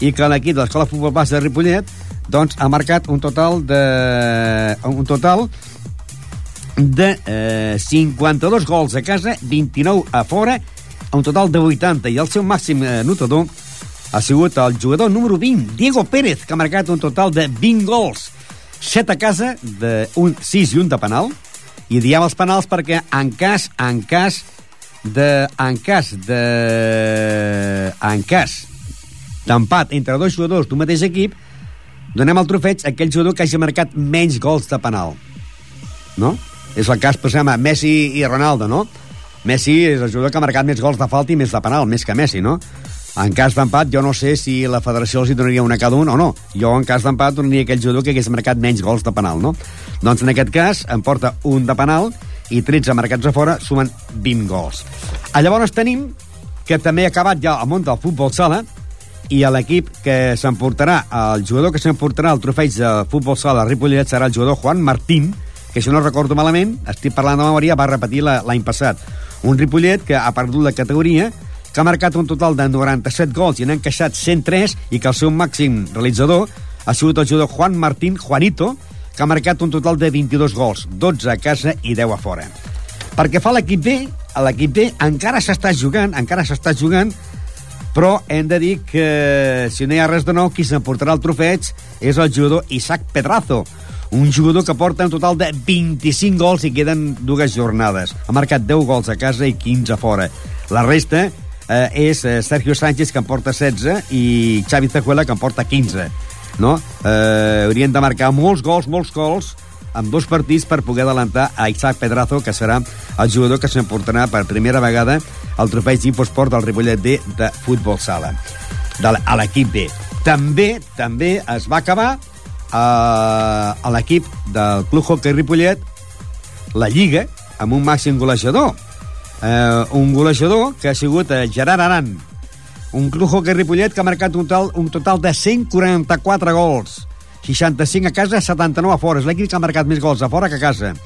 i que l'equip de l'Escola Futbol Base de Ripollet doncs, ha marcat un total de un total de eh, 52 gols a casa, 29 a fora, un total de 80, i el seu màxim eh, ha sigut el jugador número 20, Diego Pérez, que ha marcat un total de 20 gols, 7 a casa, de un, 6 i un de penal, i diem els penals perquè en cas, en cas de, en cas de en cas d'empat entre dos jugadors d'un mateix equip donem el trofeig a aquell jugador que hagi marcat menys gols de penal no? és el cas, per exemple, Messi i Ronaldo, no? Messi és el jugador que ha marcat més gols de falta i més de penal, més que Messi, no? En cas d'empat, jo no sé si la federació els hi donaria una cada un o no. Jo, en cas d'empat, donaria aquell jugador que hagués marcat menys gols de penal, no? Doncs, en aquest cas, em porta un de penal i 13 marcats a fora sumen 20 gols. A llavors tenim que també ha acabat ja el món del futbol sala i l'equip que s'emportarà, el jugador que s'emportarà el trofeig de futbol sala a Ripollet serà el jugador Juan Martín, que si no recordo malament, estic parlant de memòria, va repetir l'any passat. Un Ripollet que ha perdut la categoria, que ha marcat un total de 97 gols i n'ha encaixat 103 i que el seu màxim realitzador ha sigut el jugador Juan Martín Juanito, que ha marcat un total de 22 gols, 12 a casa i 10 a fora. Perquè fa l'equip B, l'equip B encara s'està jugant, encara s'està jugant, però hem de dir que si no hi ha res de nou, qui s'emportarà el trofeig és el jugador Isaac Pedrazo, un jugador que porta un total de 25 gols i queden dues jornades. Ha marcat 10 gols a casa i 15 a fora. La resta eh, és eh, Sergio Sánchez, que en porta 16, i Xavi Zajuela, que en porta 15 no? Eh, haurien de marcar molts gols, molts gols, amb dos partits per poder adelantar a Isaac Pedrazo, que serà el jugador que s'emportarà per primera vegada el trofeig d'Infosport del Ripollet B de futbol sala, de, a l'equip B. També també es va acabar eh, a l'equip del Club Hockey Ripollet la Lliga amb un màxim golejador. Eh, un golejador que ha sigut eh, Gerard Aran, un club hockey Ripollet que ha marcat un total, un total de 144 gols, 65 a casa, 79 a fora. És l'equip que ha marcat més gols a fora que a casa.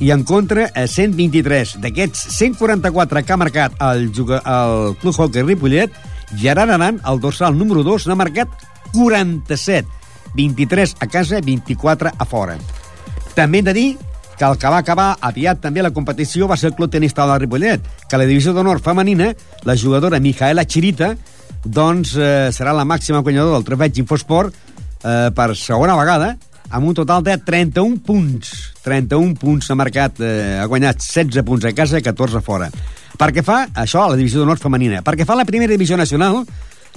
I en contra, a 123. D'aquests 144 que ha marcat el, el Club Hockey Ripollet, Gerard Aran, el dorsal número 2, n'ha marcat 47. 23 a casa, 24 a fora. També hem de dir que el que va acabar aviat també la competició va ser el Club Tenis Taula de Ripollet, que a la divisió d'honor femenina, la jugadora Mijaela Chirita, doncs eh, serà la màxima guanyadora del trofeig Infosport eh, per segona vegada, amb un total de 31 punts. 31 punts ha marcat, eh, ha guanyat 16 punts a casa i 14 a fora. Perquè fa això a la divisió d'honor femenina. Perquè fa la primera divisió nacional,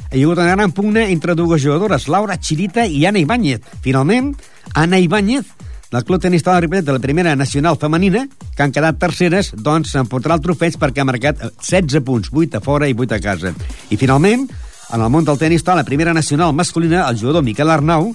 hi ha hagut una gran pugna entre dues jugadores, Laura Chirita i Ana Ibáñez. Finalment, Ana Ibáñez del Club Tenis de Ripollet de la primera nacional femenina, que han quedat terceres, doncs s'emportarà el trofeig perquè ha marcat 16 punts, 8 a fora i 8 a casa. I finalment, en el món del tenis la primera nacional masculina, el jugador Miquel Arnau,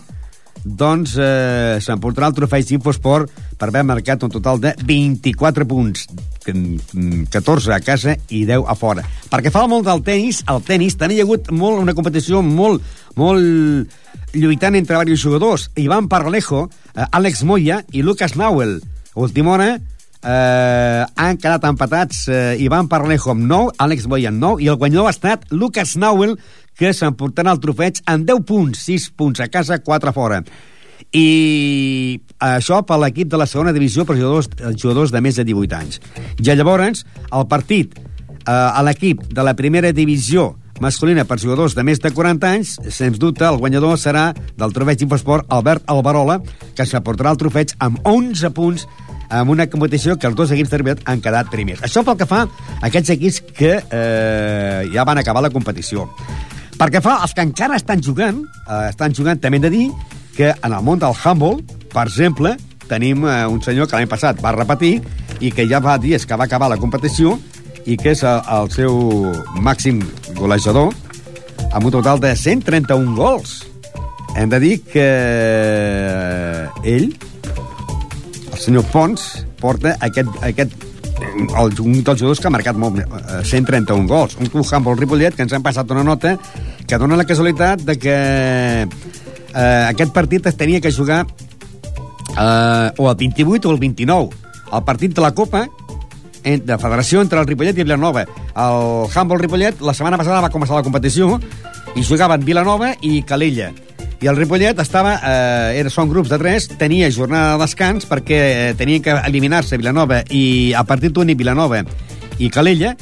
doncs eh, s'emportarà el trofeig d'Infosport per haver marcat un total de 24 punts, 14 a casa i 10 a fora. Perquè fa el món del tenis, el tenis també hi ha hagut molt, una competició molt, molt lluitant entre diversos jugadors. Ivan Parlejo, eh, Àlex Moya i Lucas Nauel. Última hora eh, han quedat empatats eh, Ivan Parlejo amb 9, Àlex Moya amb 9 i el guanyador ha estat Lucas Nauel que s'emportarà el trofeig amb 10 punts, 6 punts a casa, 4 a fora. I això per l'equip de la segona divisió per jugadors, jugadors de més de 18 anys. Ja llavors, el partit eh, a l'equip de la primera divisió masculina per jugadors de més de 40 anys, sens dubte el guanyador serà del trofeig Infosport Albert Alvarola, que s'aportarà el trofeig amb 11 punts amb una competició que els dos equips de Ribet han quedat primers. Això pel que fa a aquests equips que eh, ja van acabar la competició. Perquè fa els que encara estan jugant, eh, estan jugant, també hem de dir, que en el món del handball, per exemple, tenim eh, un senyor que l'any passat va repetir i que ja fa dies que va acabar la competició i que és el, el seu màxim golejador amb un total de 131 gols. Hem de dir que ell, el senyor Pons, porta aquest, aquest el, un dels jugadors que ha marcat molt, 131 gols. Un club handball Ripollet que ens han passat una nota que dona la casualitat de que eh, aquest partit es tenia que jugar eh, o el 28 o el 29. El partit de la Copa de federació entre el Ripollet i Vilanova. El handball Ripollet la setmana passada va començar la competició i jugaven Vilanova i Calella. I el Ripollet estava, eh, era, són grups de tres, tenia jornada de descans perquè eh, tenien que eliminar-se Vilanova i a partit únic Vilanova i Calella,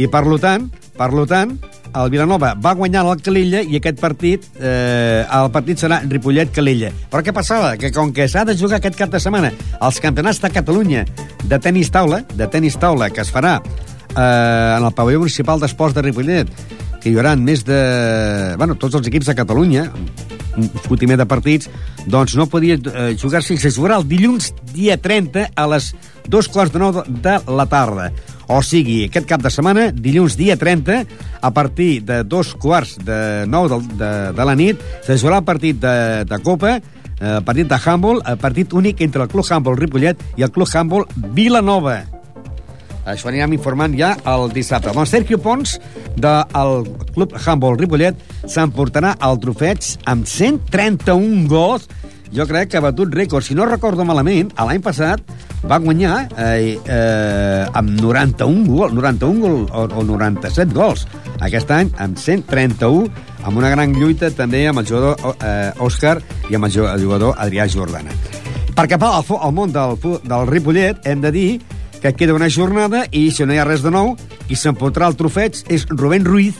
i per tant, per tant, el Vilanova va guanyar el Calella i aquest partit, eh, el partit serà Ripollet-Calella. Però què passava? Que com que s'ha de jugar aquest cap de setmana els campionats de Catalunya de tenis taula, de tenis taula que es farà eh, en el pavelló municipal d'esports de Ripollet, que hi haurà més de... Bueno, tots els equips de Catalunya, un fotimer de partits, doncs no podia eh, jugar-se, se jugarà el dilluns dia 30 a les dos quarts de nou de la tarda. O sigui, aquest cap de setmana, dilluns dia 30, a partir de dos quarts de nou de, de, de la nit, se jugarà el partit de, de Copa, eh, partit de handball, el partit únic entre el Club Handball Ripollet i el Club Handball Vilanova. Això anirem informant ja el dissabte. Doncs Sergio Pons, del Club Handball Ripollet, s'emportarà el trofeig amb 131 gols jo crec que ha batut rècord. Si no recordo malament, l'any passat va guanyar eh, eh, amb 91 gols, 91 gol, o, o 97 gols. Aquest any, amb 131, amb una gran lluita també amb el jugador eh, Òscar i amb el jugador Adrià Jordana. Perquè fa al, al món del, del Ripollet hem de dir que queda una jornada i si no hi ha res de nou, qui s'emportarà el trofeig és Rubén Ruiz,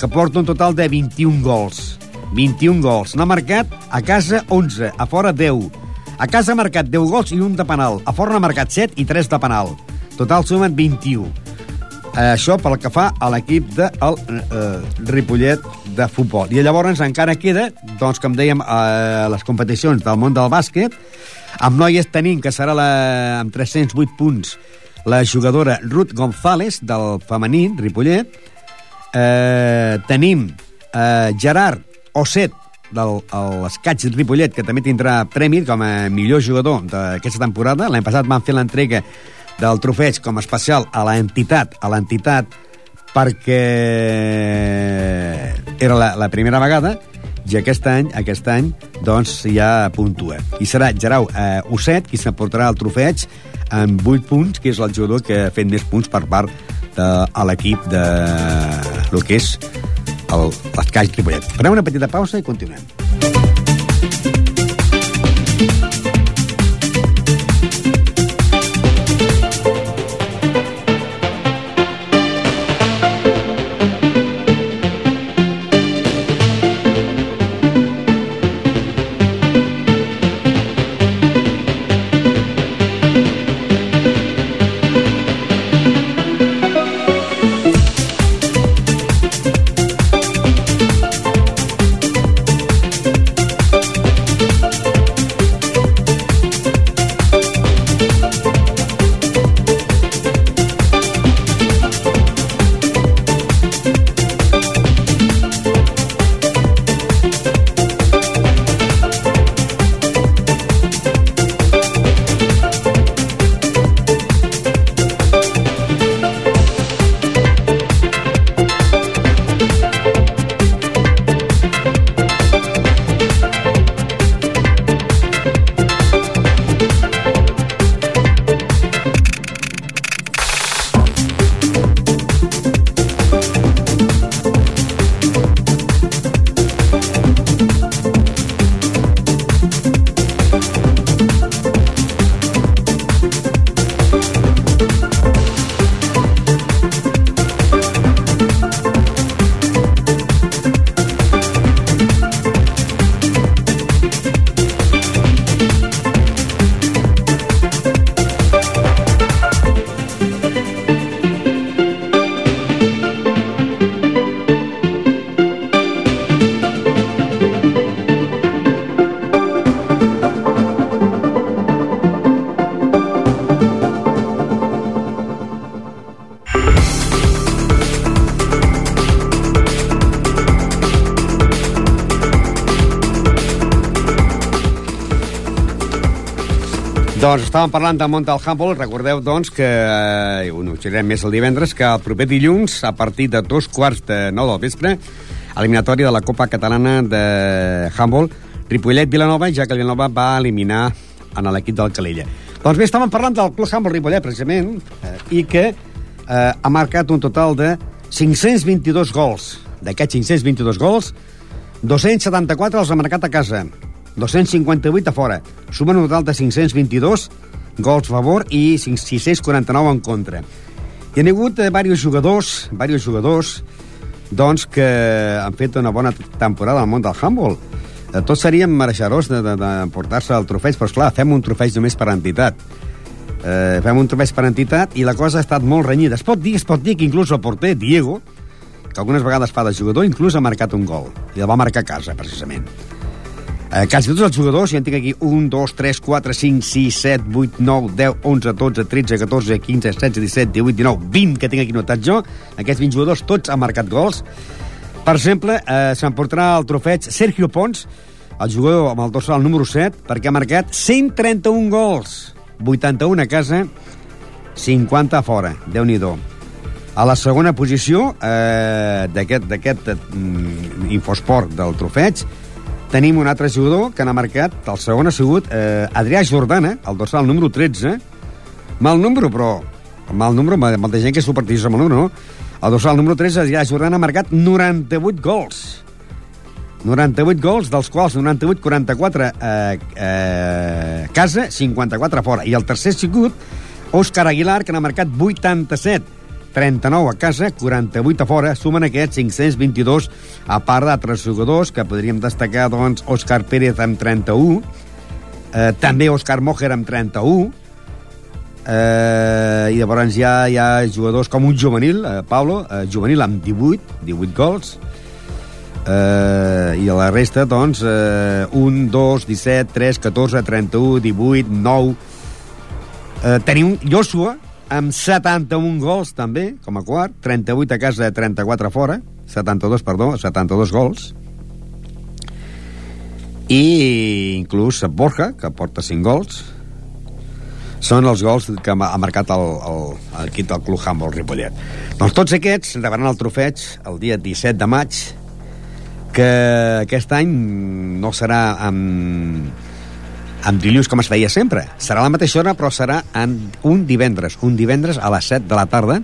que porta un total de 21 gols. 21 gols. N'ha marcat a casa 11, a fora 10. A casa ha marcat 10 gols i un de penal. A fora n'ha marcat 7 i 3 de penal. Total sumen 21. Això pel que fa a l'equip de el, eh, Ripollet de futbol. I llavors encara queda, doncs, com dèiem, eh, les competicions del món del bàsquet, amb noies tenim que serà la, amb 308 punts la jugadora Ruth González del femení, Ripollet. Eh, tenim eh, Gerard Osset l'Escaig Ripollet, que també tindrà premi com a millor jugador d'aquesta temporada. L'any passat van fer l'entrega del trofeig com a especial a l'entitat, a l'entitat perquè era la, la primera vegada i aquest any, aquest any doncs ja puntua. I serà Gerau eh, Osset qui s'emportarà el trofeig amb 8 punts, que és el jugador que ha fet més punts per part de l'equip de el que és l'Escall Ripollet. Farem una petita pausa i continuem. Doncs estàvem parlant de Montal Humboldt. Recordeu, doncs, que, eh, ho anunciarem més el divendres, que el proper dilluns, a partir de dos quarts de nou del vespre, eliminatòria de la Copa Catalana de Humboldt, Ripollet-Vilanova, ja que Vilanova va eliminar en l'equip del Calella. Doncs bé, estàvem parlant del Club Humboldt Ripollet, precisament, eh, i que eh, ha marcat un total de 522 gols. D'aquests 522 gols, 274 els ha marcat a casa, 258 a fora. Sumen un total de 522 gols a favor i 649 en contra. Hi ha hagut eh, diversos jugadors, diversos jugadors doncs, que han fet una bona temporada al món del handball. Eh, tots seríem mereixedors d'emportar-se el trofeig, però esclar, fem un trofeig només per entitat. Eh, fem un trofeig per entitat i la cosa ha estat molt renyida. Es pot dir, es pot dir que inclús el porter, Diego, que algunes vegades fa de jugador, inclús ha marcat un gol. I el va marcar a casa, precisament. Eh, quasi tots els jugadors, ja en tinc aquí 1, 2, 3, 4, 5, 6, 7, 8, 9, 10, 11, 12, 13, 14, 15, 16, 17, 18, 19, 20 que tinc aquí notat jo. Aquests 20 jugadors tots han marcat gols. Per exemple, eh, s'emportarà el trofeig Sergio Pons, el jugador amb el dorsal número 7, perquè ha marcat 131 gols. 81 a casa, 50 a fora. déu nhi A la segona posició eh, d'aquest mm, infosport del trofeig, tenim un altre jugador que n'ha marcat, el segon ha sigut eh, Adrià Jordana, el dorsal número 13, mal número, però mal número, molta gent que superstitiosa amb el número, no? El dorsal número 13, Adrià Jordana, ha marcat 98 gols. 98 gols, dels quals 98, 44 eh, eh, casa, 54 fora. I el tercer ha sigut Òscar Aguilar, que n'ha marcat 87 39 a casa, 48 a fora, sumen aquests 522, a part d'altres jugadors que podríem destacar, doncs, Òscar Pérez amb 31, eh, també Òscar Mojer amb 31, eh, i llavors ja hi ha jugadors com un juvenil, eh, Pablo, eh, juvenil amb 18, 18 gols, eh, i a la resta, doncs, eh, 1, 2, 17, 3, 14, 31, 18, 9... Eh, tenim Joshua, amb 71 gols també, com a quart, 38 a casa, 34 a fora, 72, perdó, 72 gols. I inclús Borja, que porta 5 gols, són els gols que ha marcat el, el, el equip del Club Humboldt Ripollet. Doncs tots aquests rebran el trofeig el dia 17 de maig que aquest any no serà amb, amb dilluns com es feia sempre. Serà la mateixa hora, però serà en un divendres. Un divendres a les 7 de la tarda,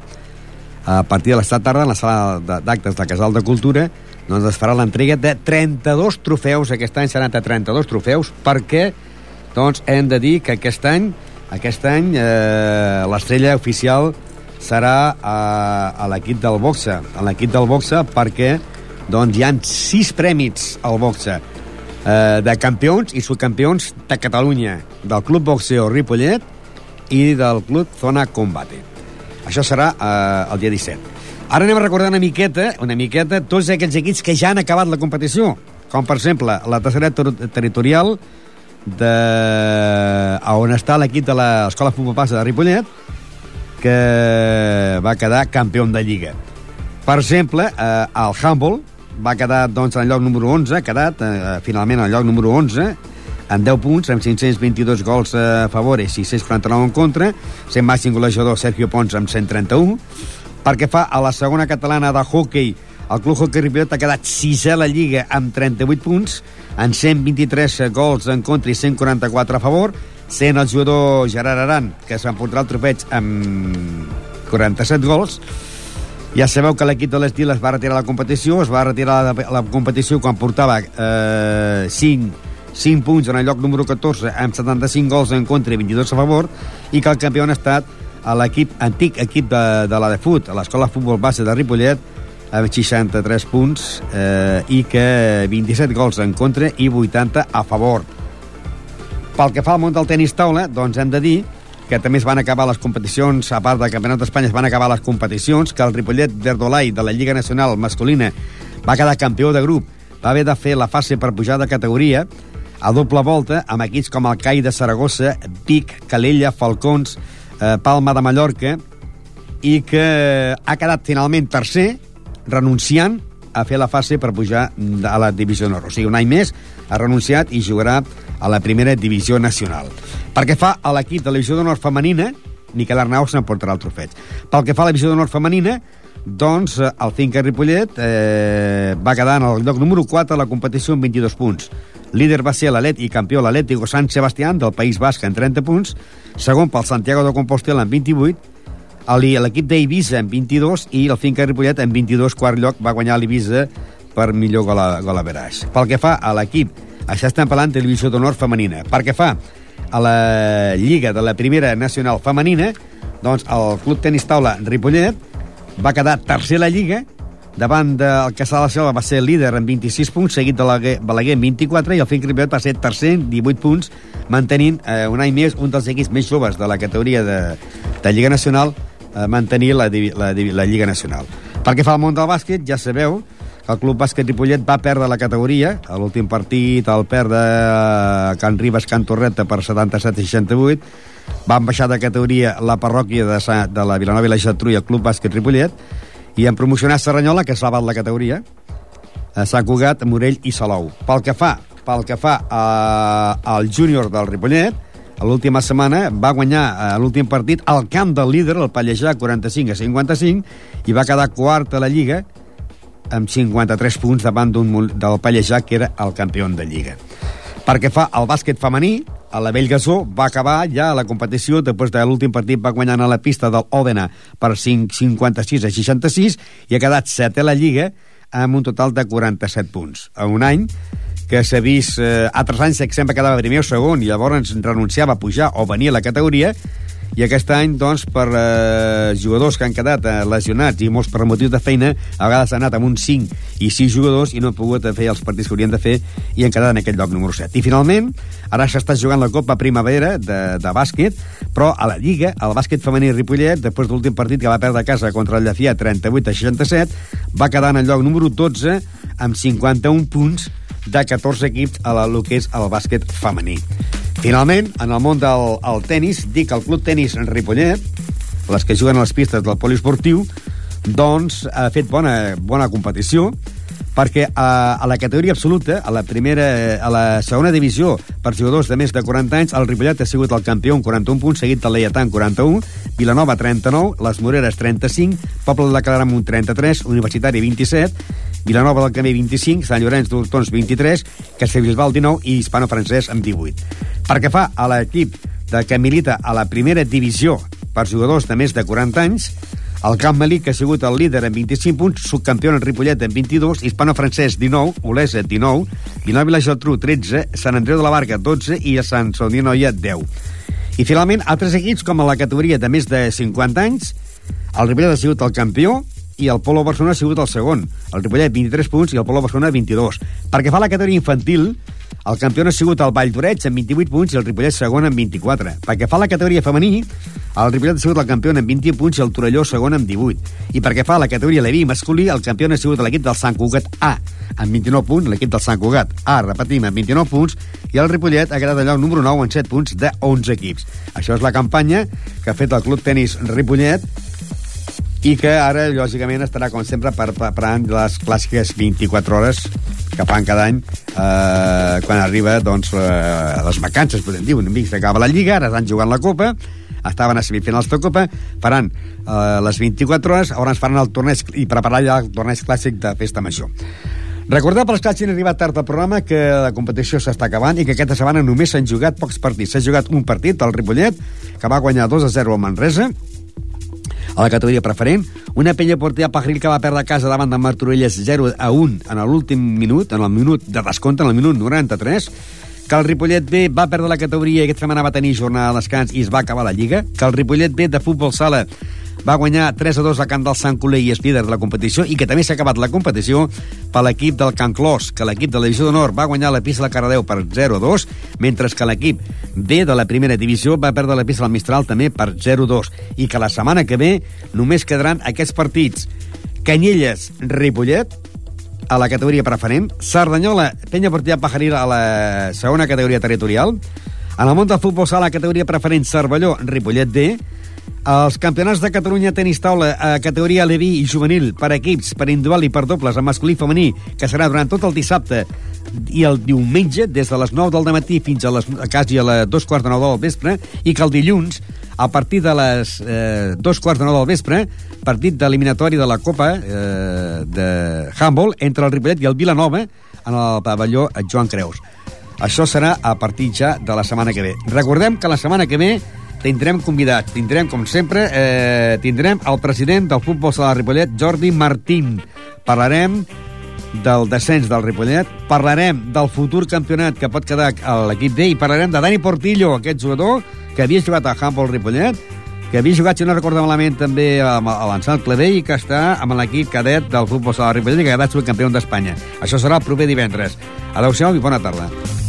a partir de les 7 de tarda, en la sala d'actes de Casal de Cultura, doncs es farà l'entrega de 32 trofeus. Aquest any seran de 32 trofeus, perquè doncs, hem de dir que aquest any aquest any eh, l'estrella oficial serà a, eh, a l'equip del boxe. A l'equip del boxe perquè doncs, hi han sis prèmits al boxe eh, de campions i subcampions de Catalunya, del Club Boxeo Ripollet i del Club Zona Combate. Això serà eh, el dia 17. Ara anem a recordar una miqueta, una miqueta tots aquells equips que ja han acabat la competició, com per exemple la tercera ter territorial de... on està l'equip de l'Escola Futbol Passa de Ripollet, que va quedar campió de Lliga. Per exemple, eh, el Humboldt, va quedar doncs, en el lloc número 11, ha quedat eh, finalment en el lloc número 11, amb 10 punts, amb 522 gols a favor i 649 en contra, sent màxim golejador Sergio Pons amb 131. Perquè fa a la segona catalana de hockey, el Club Hockey Ripollet ha quedat sisè a la Lliga amb 38 punts, amb 123 gols en contra i 144 a favor, sent el jugador Gerard Aran, que s'emportarà el trofeig amb 47 gols, ja sabeu que l'equip de l'Estil es va retirar la competició, es va retirar la, la competició quan portava eh, 5, 5 punts en el lloc número 14 amb 75 gols en contra i 22 a favor i que el campió ha estat l'equip antic equip de, de la de fut, a l'escola futbol base de Ripollet, amb 63 punts eh, i que 27 gols en contra i 80 a favor. Pel que fa al món del tenis taula, doncs hem de dir que també es van acabar les competicions, a part del Campionat d'Espanya, es van acabar les competicions, que el Ripollet d'Erdolai de la Lliga Nacional masculina va quedar campió de grup, va haver de fer la fase per pujar de categoria a doble volta amb equips com el CAI de Saragossa, Vic, Calella, Falcons, eh, Palma de Mallorca, i que ha quedat finalment tercer, renunciant a fer la fase per pujar a la divisió nord. O sigui, un any més ha renunciat i jugarà a la primera divisió nacional. Perquè fa a l'equip de la divisió d'honor femenina, Miquel Arnau s'emportarà el trofeig. Pel que fa a la divisió d'honor femenina, doncs eh, el Finca Ripollet eh, va quedar en el lloc número 4 a la competició amb 22 punts. Líder va ser l'Alet i campió l'Atlético San Sebastián del País Basc en 30 punts, segon pel Santiago de Compostela en 28, l'equip d'Eivissa en 22 i el Finca Ripollet en 22, quart lloc, va guanyar l'Eivissa per millor gol a, gol a veraix. Pel que fa a l'equip, això estem parlant de divisió d'honor femenina. Pel que fa a la Lliga de la Primera Nacional Femenina, doncs el Club Tenis Taula Ripollet va quedar tercer a la Lliga, davant del Caçà de la Selva va ser líder amb 26 punts, seguit de la Balaguer amb 24, i el Finc Ripollet va ser tercer, 18 punts, mantenint eh, un any més un dels equips més joves de la categoria de, de Lliga Nacional, eh, mantenir la, la, la Lliga Nacional. Pel que fa al món del bàsquet, ja sabeu el Club Bàsquet Ripollet va perdre la categoria. A l'últim partit el perd de Can Ribes, Can Torreta per 77-68. Van baixar de categoria la parròquia de, Sa, de la Vilanova i la Geltrú i el Club Bàsquet Ripollet i han promocionat Serranyola, que s'ha la categoria, a Sant Cugat, Morell i Salou. Pel que fa, pel que fa a, al júnior del Ripollet, l'última setmana va guanyar a l'últim partit al camp del líder, el Pallejà, 45 a 55, i va quedar quart a la Lliga, amb 53 punts davant del Pallejà, que era el campió de Lliga. Perquè fa el bàsquet femení, a la Bellgasó va acabar ja la competició després de l'últim partit va guanyar a la pista del Òdena per 5, 56 a 66 i ha quedat setè a la Lliga amb un total de 47 punts. A un any que s'ha vist eh, altres anys que sempre quedava primer o segon i llavors renunciava a pujar o venir a la categoria i aquest any, doncs, per eh, jugadors que han quedat eh, lesionats i molts per motius de feina, a vegades han anat amb uns 5 i 6 jugadors i no han pogut fer els partits que haurien de fer i han quedat en aquest lloc número 7. I finalment, ara s'està jugant la Copa Primavera de, de bàsquet, però a la Lliga, el bàsquet femení Ripollet, després de l'últim partit que va perdre a casa contra el Llafià 38 a 67, va quedar en el lloc número 12 amb 51 punts de 14 equips a la, el que és el bàsquet femení. Finalment, en el món del el tennis, dic el Club Tenis en Ripollet, les que juguen a les pistes del poliesportiu, doncs ha fet bona, bona competició, perquè a, a la categoria absoluta, a la primera, a la segona divisió, per jugadors de més de 40 anys, el Ripollet ha sigut el campió amb 41 punts, seguit del Lleietà amb 41, Vilanova 39, les Moreres 35, Poble de la Clara amb un 33, Universitari 27, Vilanova del Camí 25, Sant Llorenç d'Hortons 23, Castellbisbal 19 i Hispano Francès amb 18. Perquè fa a l'equip de que milita a la primera divisió per jugadors de més de 40 anys, el Camp Malí, que ha sigut el líder amb 25 punts, subcampió en Ripollet amb 22, Hispano-Francès 19, Olesa 19, Vilanova i la Geltrú 13, Sant Andreu de la Barca 12 i a Sant Saudí Noia 10. I finalment, altres equips, com a la categoria de més de 50 anys, el Ripollet ha sigut el campió, i el Polo Barcelona ha sigut el segon. El Ripollet, 23 punts, i el Polo Barcelona, 22. Perquè fa la categoria infantil, el campió ha sigut el Vall d'Oreig amb 28 punts i el Ripollet segon amb 24. Perquè fa la categoria femení, el Ripollet ha sigut el campió amb 21 punts i el Torelló segon amb 18. I perquè fa la categoria Leví masculí, el campió ha sigut l'equip del Sant Cugat A amb 29 punts, l'equip del Sant Cugat A, repetim, amb 29 punts, i el Ripollet ha quedat allò número 9 amb 7 punts de 11 equips. Això és la campanya que ha fet el Club Tenis Ripollet i que ara, lògicament, estarà, com sempre, preparant les clàssiques 24 hores que fan cada any eh, quan arriba doncs, eh, les vacances, podem dir. Un amic s'acaba la Lliga, ara estan jugant la Copa, estaven a semifinals de Copa, faran eh, les 24 hores, ara ens faran el torneig i preparar ja el torneig clàssic de Festa Major. Recordar pels que hagin arribat tard al programa que la competició s'està acabant i que aquesta setmana només s'han jugat pocs partits. S'ha jugat un partit, el Ripollet, que va guanyar 2 a 0 al Manresa, a la categoria preferent. Una penya portilla Pajaril que va perdre a casa davant de Martorelles 0 a 1 en l'últim minut, en el minut de descompte, en el minut 93 que el Ripollet B va perdre la categoria i aquesta setmana va tenir jornada de descans i es va acabar la Lliga, que el Ripollet B de futbol sala va guanyar 3 a 2 a Camp del Sant Coler i és líder de la competició i que també s'ha acabat la competició per l'equip del Can Clos, que l'equip de la divisió d'honor va guanyar la pista de Caradeu per 0 a 2, mentre que l'equip B de la primera divisió va perdre la pista del Mistral també per 0 a 2 i que la setmana que ve només quedaran aquests partits. Canyelles, Ripollet, a la categoria preferent, Cerdanyola, Penya Portilla Pajaril a la segona categoria territorial, en el món del futbol sala, categoria preferent, Cervelló, Ripollet D, els campionats de Catalunya tenis taula a categoria Leví i juvenil per equips, per individual i per dobles, a masculí i femení, que serà durant tot el dissabte i el diumenge, des de les 9 del matí fins a, les, quasi a les 2 quarts de 9 del vespre, i que el dilluns, a partir de les eh, 2 quarts de 9 del vespre, partit d'eliminatori de la Copa eh, de Handball entre el Ripollet i el Vilanova en el pavelló Joan Creus. Això serà a partir ja de la setmana que ve. Recordem que la setmana que ve tindrem convidats. Tindrem, com sempre, eh, tindrem el president del futbol sala de Ripollet, Jordi Martín. Parlarem del descens del Ripollet, parlarem del futur campionat que pot quedar a l'equip D i parlarem de Dani Portillo, aquest jugador que havia jugat a Handball Ripollet, que havia jugat, si no recordo malament, també a l'ençant B i que està amb l'equip cadet del futbol sala de Ripollet i que ha quedat subcampió d'Espanya. Això serà el proper divendres. Adéu-siau i bona tarda.